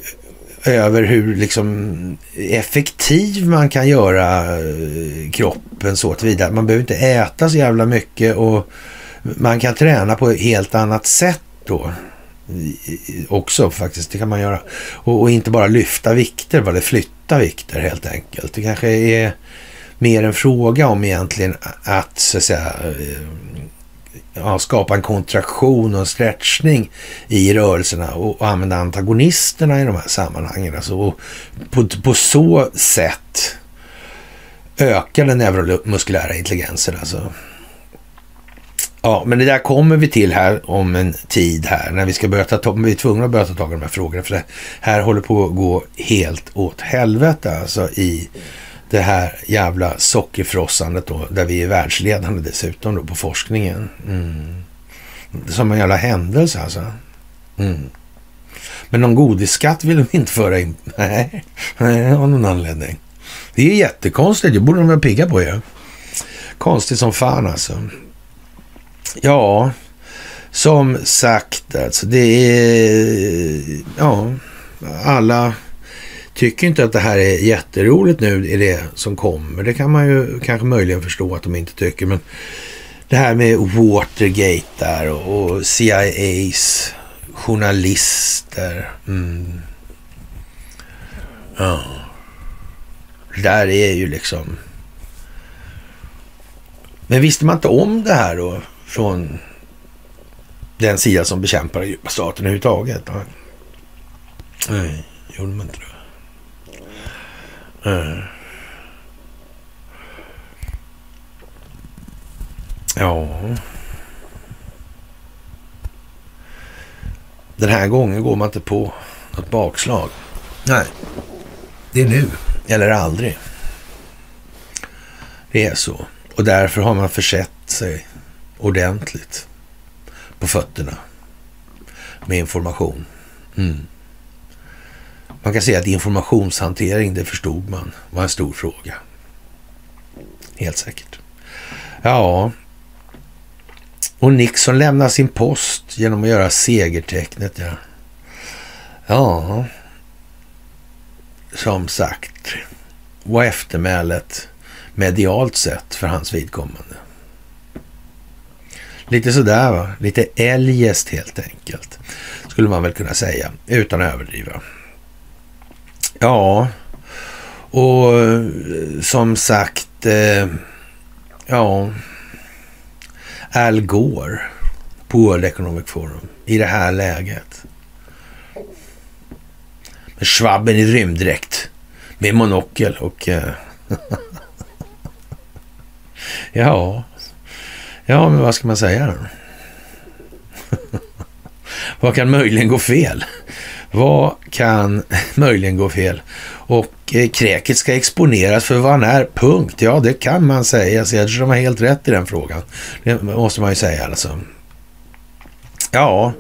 över hur liksom effektiv man kan göra eh, kroppen så tillvida. Man behöver inte äta så jävla mycket och man kan träna på ett helt annat sätt då också faktiskt. Det kan man göra. Och, och, inte bara lyfta vikter, bara flytta vikter helt enkelt. Det kanske är mer en fråga om egentligen att, så att säga, eh, ja, skapa en kontraktion och en stretchning i rörelserna och, och använda antagonisterna i de här sammanhangen. Alltså, och på, på så sätt öka den neuromuskulära intelligensen. Alltså. Ja, men det där kommer vi till här om en tid här när vi ska börja ta vi är tvungna att börja ta tag i de här frågorna. För det här håller på att gå helt åt helvete alltså i det här jävla sockerfrossandet då, där vi är världsledande dessutom då på forskningen. Mm. Som en jävla händelse alltså. Mm. Men någon godisskatt vill de inte föra in. Nej, nej av någon anledning. Det är jättekonstigt, det borde de vara pigga på ju. Ja. Konstigt som fan alltså. Ja, som sagt alltså, det är... Ja, alla tycker inte att det här är jätteroligt nu i det som kommer. Det kan man ju kanske möjligen förstå att de inte tycker. Men det här med Watergate där och, CIAs journalister. Mm. Ja. Det där är ju liksom... Men visste man inte om det här då från den sida som bekämpar djupa staten överhuvudtaget? Nej, gjorde man inte det. Mm. Ja. Den här gången går man inte på något bakslag. Nej, det är nu eller aldrig. Det är så. Och därför har man försett sig ordentligt på fötterna med information. Mm. Man kan säga att informationshantering, det förstod man, var en stor fråga. Helt säkert. Ja, och Nixon lämnar sin post genom att göra segertecknet. Ja, ja som sagt var eftermälet medialt sett för hans vidkommande. Lite sådär va, lite eljest helt enkelt, skulle man väl kunna säga, utan att överdriva. Ja, och eh, som sagt, eh, ja, Al Gore på World Economic Forum i det här läget. Med schwabben i rymddräkt, med monokel och... Eh, ja, ja, men vad ska man säga då? vad kan möjligen gå fel? Vad kan möjligen gå fel? Och eh, kräket ska exponeras för vad han är, punkt. Ja, det kan man säga. Cederström har helt rätt i den frågan. Det måste man ju säga alltså. Ja,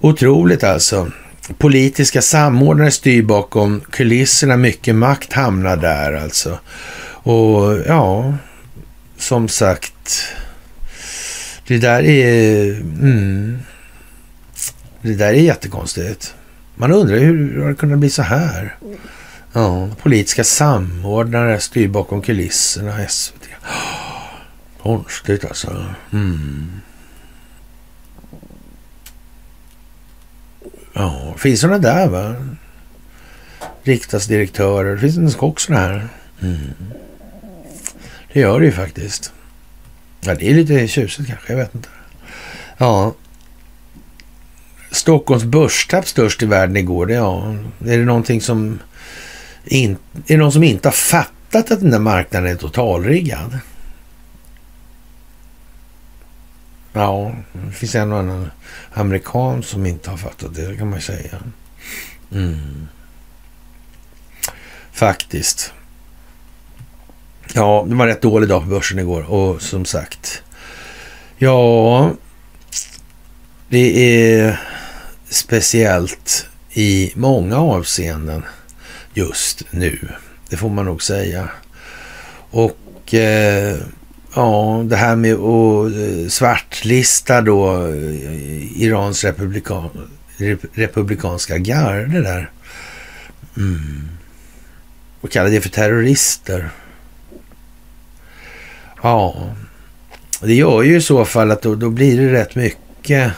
otroligt alltså. Politiska samordnare styr bakom kulisserna. Mycket makt hamnar där alltså. Och ja, som sagt. Det där är... Mm, det där är jättekonstigt. Man undrar hur har det kunnat bli så här? Ja, politiska samordnare styr bakom kulisserna, SVT. Konstigt alltså. Mm. Ja, finns sådana där va? Riksdagsdirektörer. Finns det också sådana här? Mm. Det gör det ju faktiskt. Ja, det är lite tjusigt kanske. Jag vet inte. Ja, Stockholms börstapp störst i världen igår. Det, ja, är det någonting som... In, är det någon som inte har fattat att den där marknaden är totalriggad? Ja, det finns en och annan amerikan som inte har fattat det, kan man säga. Mm. Faktiskt. Ja, det var en rätt dålig dag på börsen igår och som sagt. Ja, det är speciellt i många avseenden just nu. Det får man nog säga. Och eh, ja, det här med att eh, svartlista då eh, Irans republikan, republikanska garde där. Mm. Och kalla det för terrorister. Ja, Det gör ju i så fall att då, då blir det rätt mycket,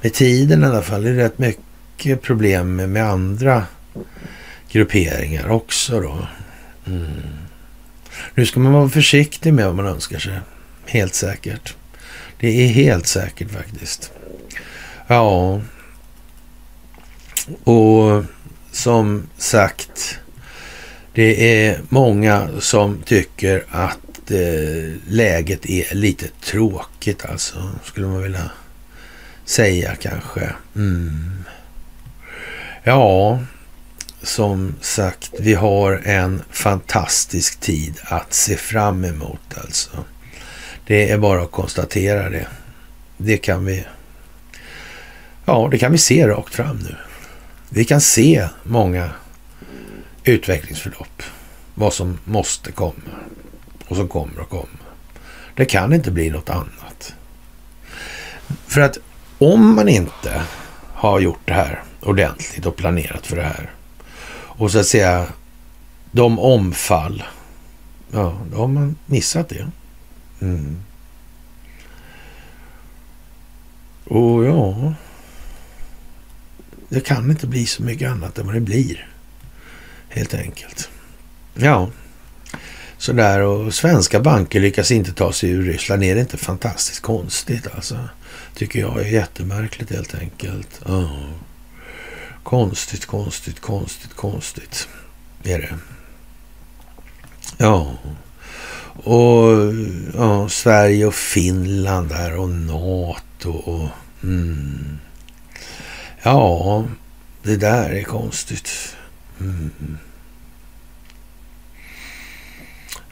med tiden i alla fall, det är rätt mycket problem med, med andra grupperingar också då. Mm. Nu ska man vara försiktig med vad man önskar sig. Helt säkert. Det är helt säkert faktiskt. Ja. Och som sagt, det är många som tycker att eh, läget är lite tråkigt alltså, skulle man vilja säga kanske. Mm. Ja, som sagt, vi har en fantastisk tid att se fram emot alltså. Det är bara att konstatera det. Det kan vi, ja, det kan vi se rakt fram nu. Vi kan se många utvecklingsförlopp. Vad som måste komma och som kommer att komma. Det kan inte bli något annat. För att om man inte har gjort det här ordentligt och planerat för det här och så att säga de omfall, ja, då har man missat det. Mm. Och ja, det kan inte bli så mycket annat än vad det blir. Helt enkelt. Ja, sådär och svenska banker lyckas inte ta sig ur Ryssland. Är det inte fantastiskt konstigt alltså? Tycker jag är jättemärkligt helt enkelt. Oh. Konstigt, konstigt, konstigt, konstigt är det. Ja. Och ja, Sverige och Finland där och NATO och... Mm. Ja, det där är konstigt. Mm.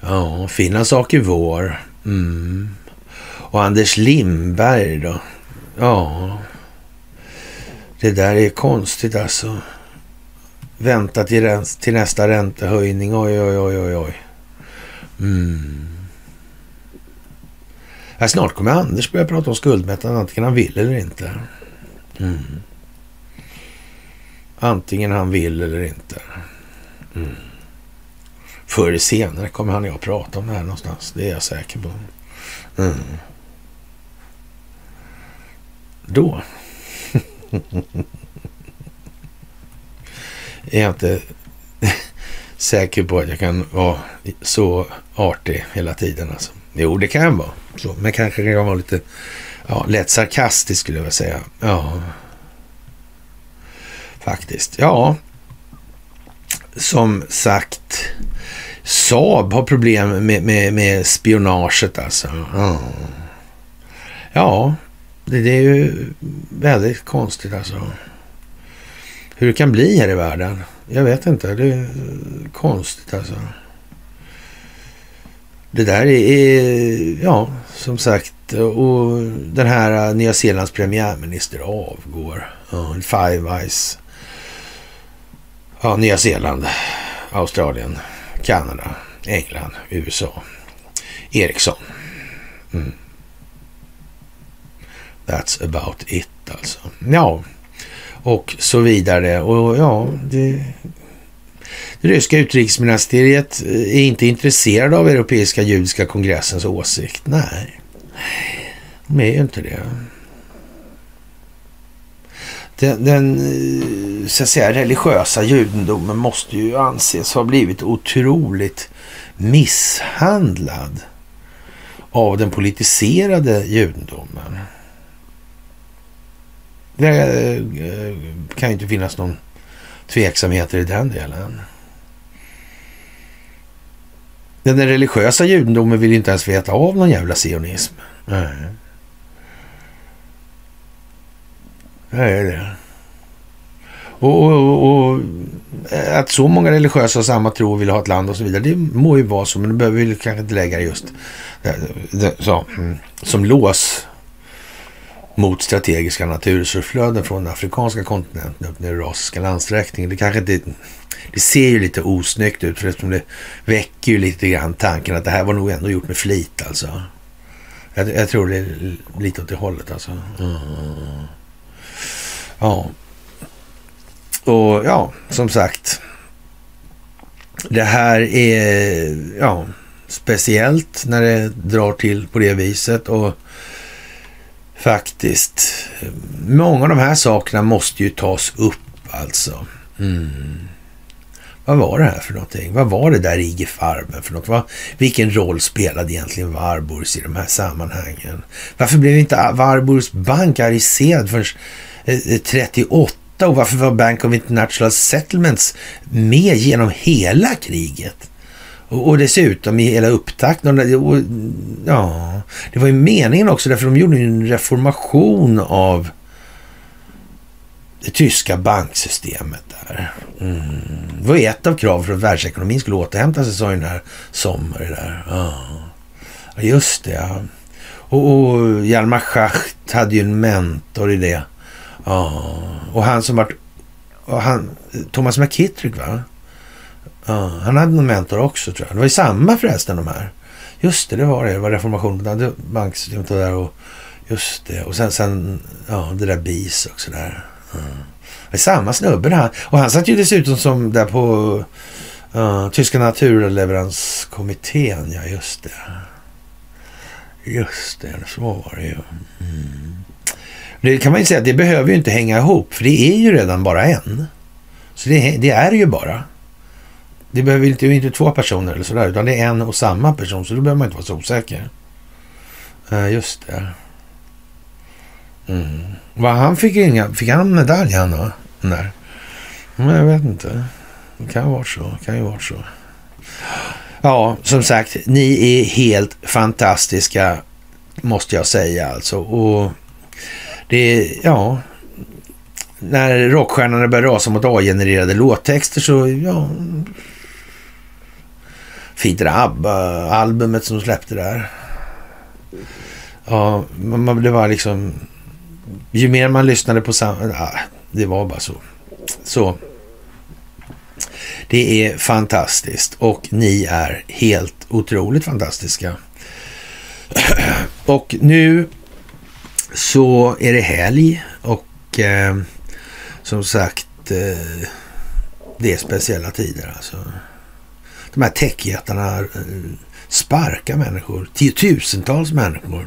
Ja, fina sak i vår. Mm. Och Anders Lindberg då? Ja, det där är konstigt alltså. Vänta till, till nästa räntehöjning. Oj, oj, oj, oj, oj. Mm. Ja, snart kommer Anders börja prata om skuldmättnad, antingen han vill eller inte. Mm. Antingen han vill eller inte. Mm. Förr eller senare kommer han och jag prata om det här någonstans. Det är jag säker på. Mm. Då är jag inte säker på att jag kan vara så artig hela tiden. Alltså. Jo, det kan jag vara. Så, men kanske kan jag vara lite ja, lätt sarkastisk skulle jag vilja säga. Ja, faktiskt. Ja, som sagt. Saab har problem med, med, med spionaget alltså. Ja, ja det, det, är ju väldigt konstigt alltså. Hur det kan bli här i världen. Jag vet inte. Det är konstigt alltså. Det där är, ja, som sagt, och den här Nya Zeelands premiärminister avgår. Ja, Five Eyes. Ja, Nya Zeeland, Australien, Kanada, England, USA. Ericsson. Mm. That's about it alltså. Ja, och så vidare. Och ja, det, det ryska utrikesministeriet eh, är inte intresserade av Europeiska judiska kongressens åsikt. Nej, de är ju inte det. Den, den, eh, så att säga, religiösa judendomen måste ju anses ha blivit otroligt misshandlad av den politiserade judendomen. Det eh, kan ju inte finnas någon tveksamheter i den delen. Den religiösa judendomen vill inte ens veta av någon jävla sionism. Nej. Det är det. Och, och, och, eh, att så många religiösa har samma tro och vill ha ett land och så vidare, det må ju vara så, men det behöver vi kanske inte lägga just så, mm, som lås mot strategiska naturresursflöden från den afrikanska kontinenten upp den eurasiska landsträckningen. Det kanske inte... Det ser ju lite osnyggt ut för eftersom det väcker ju lite grann tanken att det här var nog ändå gjort med flit alltså. Jag, jag tror det är lite åt det hållet alltså. Mm. Ja. Och ja, som sagt. Det här är, ja, speciellt när det drar till på det viset och faktiskt, många av de här sakerna måste ju tas upp alltså. Mm. Vad var det här för någonting? Vad var det där IG Farben för något? Vad, vilken roll spelade egentligen Warburgs i de här sammanhangen? Varför blev inte Warburgs bank ariserad förrän Eh, 38 och varför var Bank of International Settlements med genom hela kriget? Och, och dessutom i hela upptakten. Och, och, ja, det var ju meningen också därför de gjorde en reformation av det tyska banksystemet där. Mm. Det var ju ett av kraven för att världsekonomin skulle återhämta sig, sa den här Sommer där. Ja, just det. Ja. Och, och Hjalmar Schacht hade ju en mentor i det. Ja, och han som vart... Han, Thomas McKittrick va? Ja, han hade någon mentor också tror jag. Det var ju samma förresten de här. Just det, det var det. Det var reformationen, banksystemet och där och just det. Och sen, sen ja, det där BIS också där. Mm. Det är samma snubbe där. Och han satt ju dessutom som där på uh, Tyska naturleveranskommittén. Ja, just det. Just det, så var det ju. Mm. Det kan man ju säga att det behöver ju inte hänga ihop, för det är ju redan bara en. Så det, det är ju bara. Det behöver inte, inte två personer eller sådär, utan det är en och samma person, så då behöver man inte vara så osäker. Uh, just det. Mm. Va, han fick inga, fick han medalj han då? där? Men jag vet inte. Det kan ju vara så. Kan ju vara så. Ja, som sagt, ni är helt fantastiska måste jag säga alltså. Och det är, ja, när rockstjärnorna börjar rasa mot AI-genererade låttexter så, ja, fint ABBA-albumet som släppte där. Ja, det var liksom, ju mer man lyssnade på samma, ja, det var bara så. Så det är fantastiskt och ni är helt otroligt fantastiska. Och nu så är det helg och eh, som sagt eh, det är speciella tider alltså. De här techjättarna eh, sparkar människor, tiotusentals människor.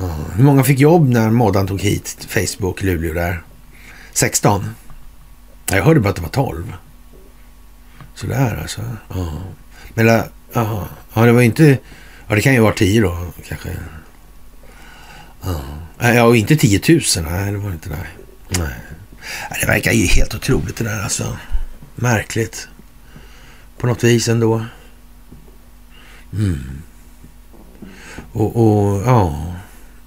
Uh, hur många fick jobb när Moddan tog hit Facebook, i Luleå där? 16? Jag hörde bara att det var 12. Sådär alltså. Uh. Men, uh, ja, det var inte... Ja, det kan ju vara 10 då kanske. Ja, och inte 10 000. Nej, det var inte det. Nej. Det verkar ju helt otroligt det där alltså. Märkligt. På något vis ändå. Mm. Och, och ja,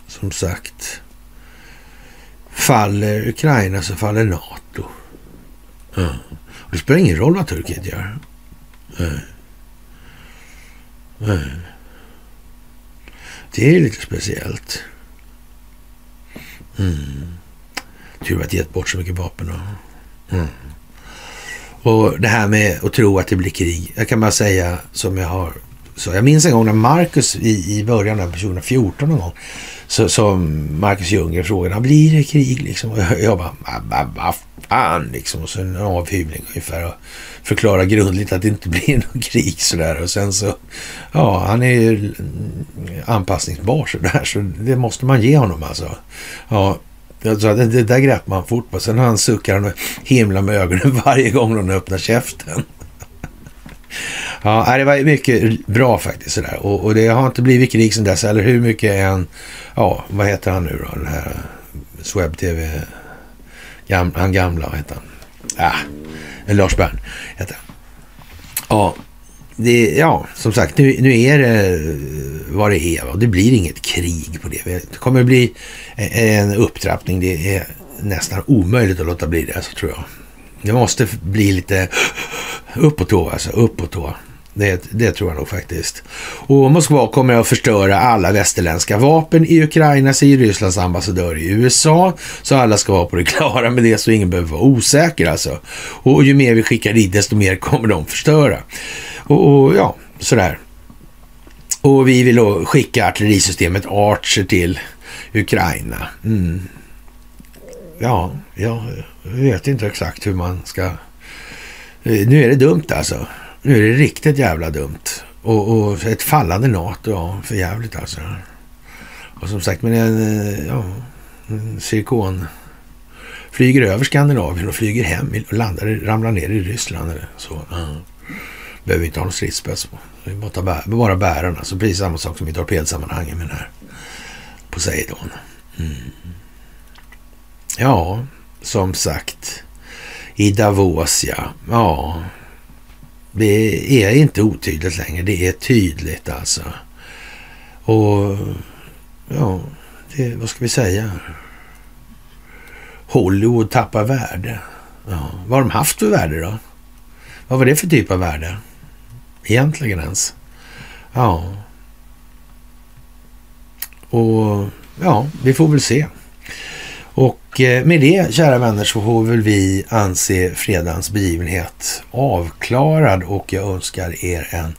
som sagt. Faller Ukraina så faller NATO. Ja. Och det spelar ingen roll vad Turkiet gör. Nej. Nej. Det är lite speciellt. Mm. Tur att gett bort så mycket vapen. Mm. Och det här med att tro att det blir krig. Jag kan bara säga som jag har så jag minns en gång när Marcus i, i början av 2014 någon gång, så, så Marcus Ljunggren frågade, blir det krig liksom? Och jag, jag bara, vad va, fan liksom. Och så en avhyvling ungefär och förklara grundligt att det inte blir något krig sådär. Och sen så, ja, han är ju anpassningsbar sådär, så det måste man ge honom alltså. Ja, så det, det där greppar man fort på. Sen han suckar han och himlar med ögonen varje gång hon öppnar käften. Ja, det var mycket bra faktiskt sådär. Och, och det har inte blivit krig sen dess, eller hur mycket än, ja, vad heter han nu då, den här eh, Sweb TV, gam, han gamla, vad heter han? Ja, Lars Bern heter han. Ja, det, ja, som sagt, nu, nu är det eh, vad det är och det blir inget krig på det. Det kommer att bli e-, en upptrappning. Det är nästan omöjligt att låta bli det, så tror jag. Det måste bli lite upp på tå, alltså upp på tå. Det, det, tror jag nog faktiskt. Och Moskva kommer att förstöra alla västerländska vapen i Ukraina, säger Rysslands ambassadör i USA. Så alla ska vara på det klara med det, så ingen behöver vara osäker alltså. Och ju mer vi skickar dit, desto mer kommer de förstöra. Och, och ja, sådär. Och vi vill då skicka artillerisystemet Archer till Ukraina. Mm. Ja, jag vet inte exakt hur man ska... Nu är det dumt alltså. Nu är det riktigt jävla dumt Och, och ett fallande NATO, ja, för jävligt alltså. Och som sagt, men en, ja, en cirkon flyger över Skandinavien och flyger hem och landar, ramlar ner i Ryssland eller så. Ja. Behöver inte ha någon stridsspets på. Det är bara, bär, bara bärarna. Så precis samma sak som i torpedsammanhanget med den här Poseidon. Mm. Ja, som sagt. I Davos, ja. Ja. Det är inte otydligt längre. Det är tydligt alltså. Och ja, det, vad ska vi säga? Hollywood tappar värde. Ja. Vad har de haft för värde då? Vad var det för typ av värde? Egentligen ens. Ja. Och ja, vi får väl se. Och eh, med det, kära vänner, så får väl vi anse fredagens begivenhet avklarad och jag önskar er en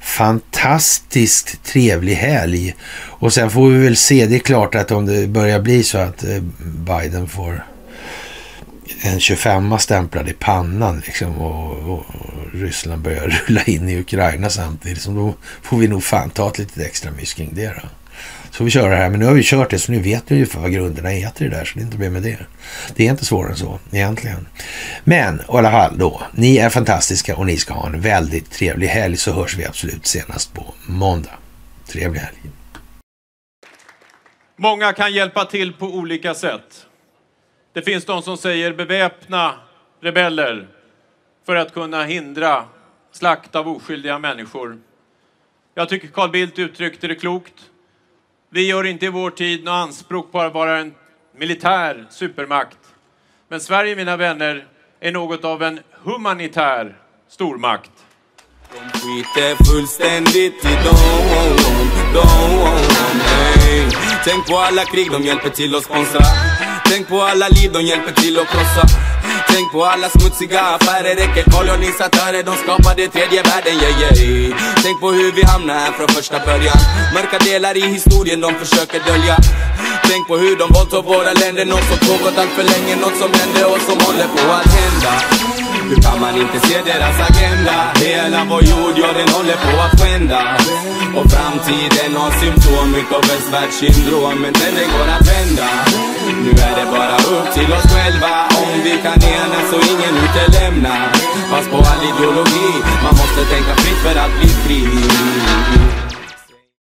fantastiskt trevlig helg. Och sen får vi väl se, det är klart att om det börjar bli så att eh, Biden får en 25 stämplad i pannan liksom och, och, och, Ryssland börjar rulla in i Ukraina samtidigt. Så då får vi nog fan ta ett litet extra mys kring det då. Så vi kör det här. Men nu har vi kört det så nu vet vi ungefär vad grunderna är till det där. Så det är inte mer med det. Det är inte svårare än så egentligen. Men i alla fall då. Ni är fantastiska och ni ska ha en väldigt trevlig helg så hörs vi absolut senast på måndag. Trevlig helg. Många kan hjälpa till på olika sätt. Det finns de som säger beväpna rebeller för att kunna hindra slakt av oskyldiga människor. Jag tycker Carl Bildt uttryckte det klokt. Vi gör inte i vår tid något anspråk på att vara en militär supermakt. Men Sverige, mina vänner, är något av en humanitär stormakt. De skiter fullständigt i dem, dem. Tänk på alla krig de hjälper till att sponsra Tänk på alla liv de hjälper till att krossa Tänk på alla smutsiga affärer, räcker kolonisatörer De skapade tredje världen, yeah, yeah. Tänk på hur vi hamnade här från första början. Mörka delar i historien de försöker dölja. Tänk på hur de våldtog våra länder Något som pågått allt för länge, något som hände och som håller på att hända hur kan man inte se deras agenda? Hela vår jord, ja den håller på att skända Och framtiden har symptom utav västvärldssyndrom Men den, den går att vända Nu är det bara upp till oss själva Om vi kan enas och ingen utelämnar. Fast på all ideologi Man måste tänka fritt för att bli fri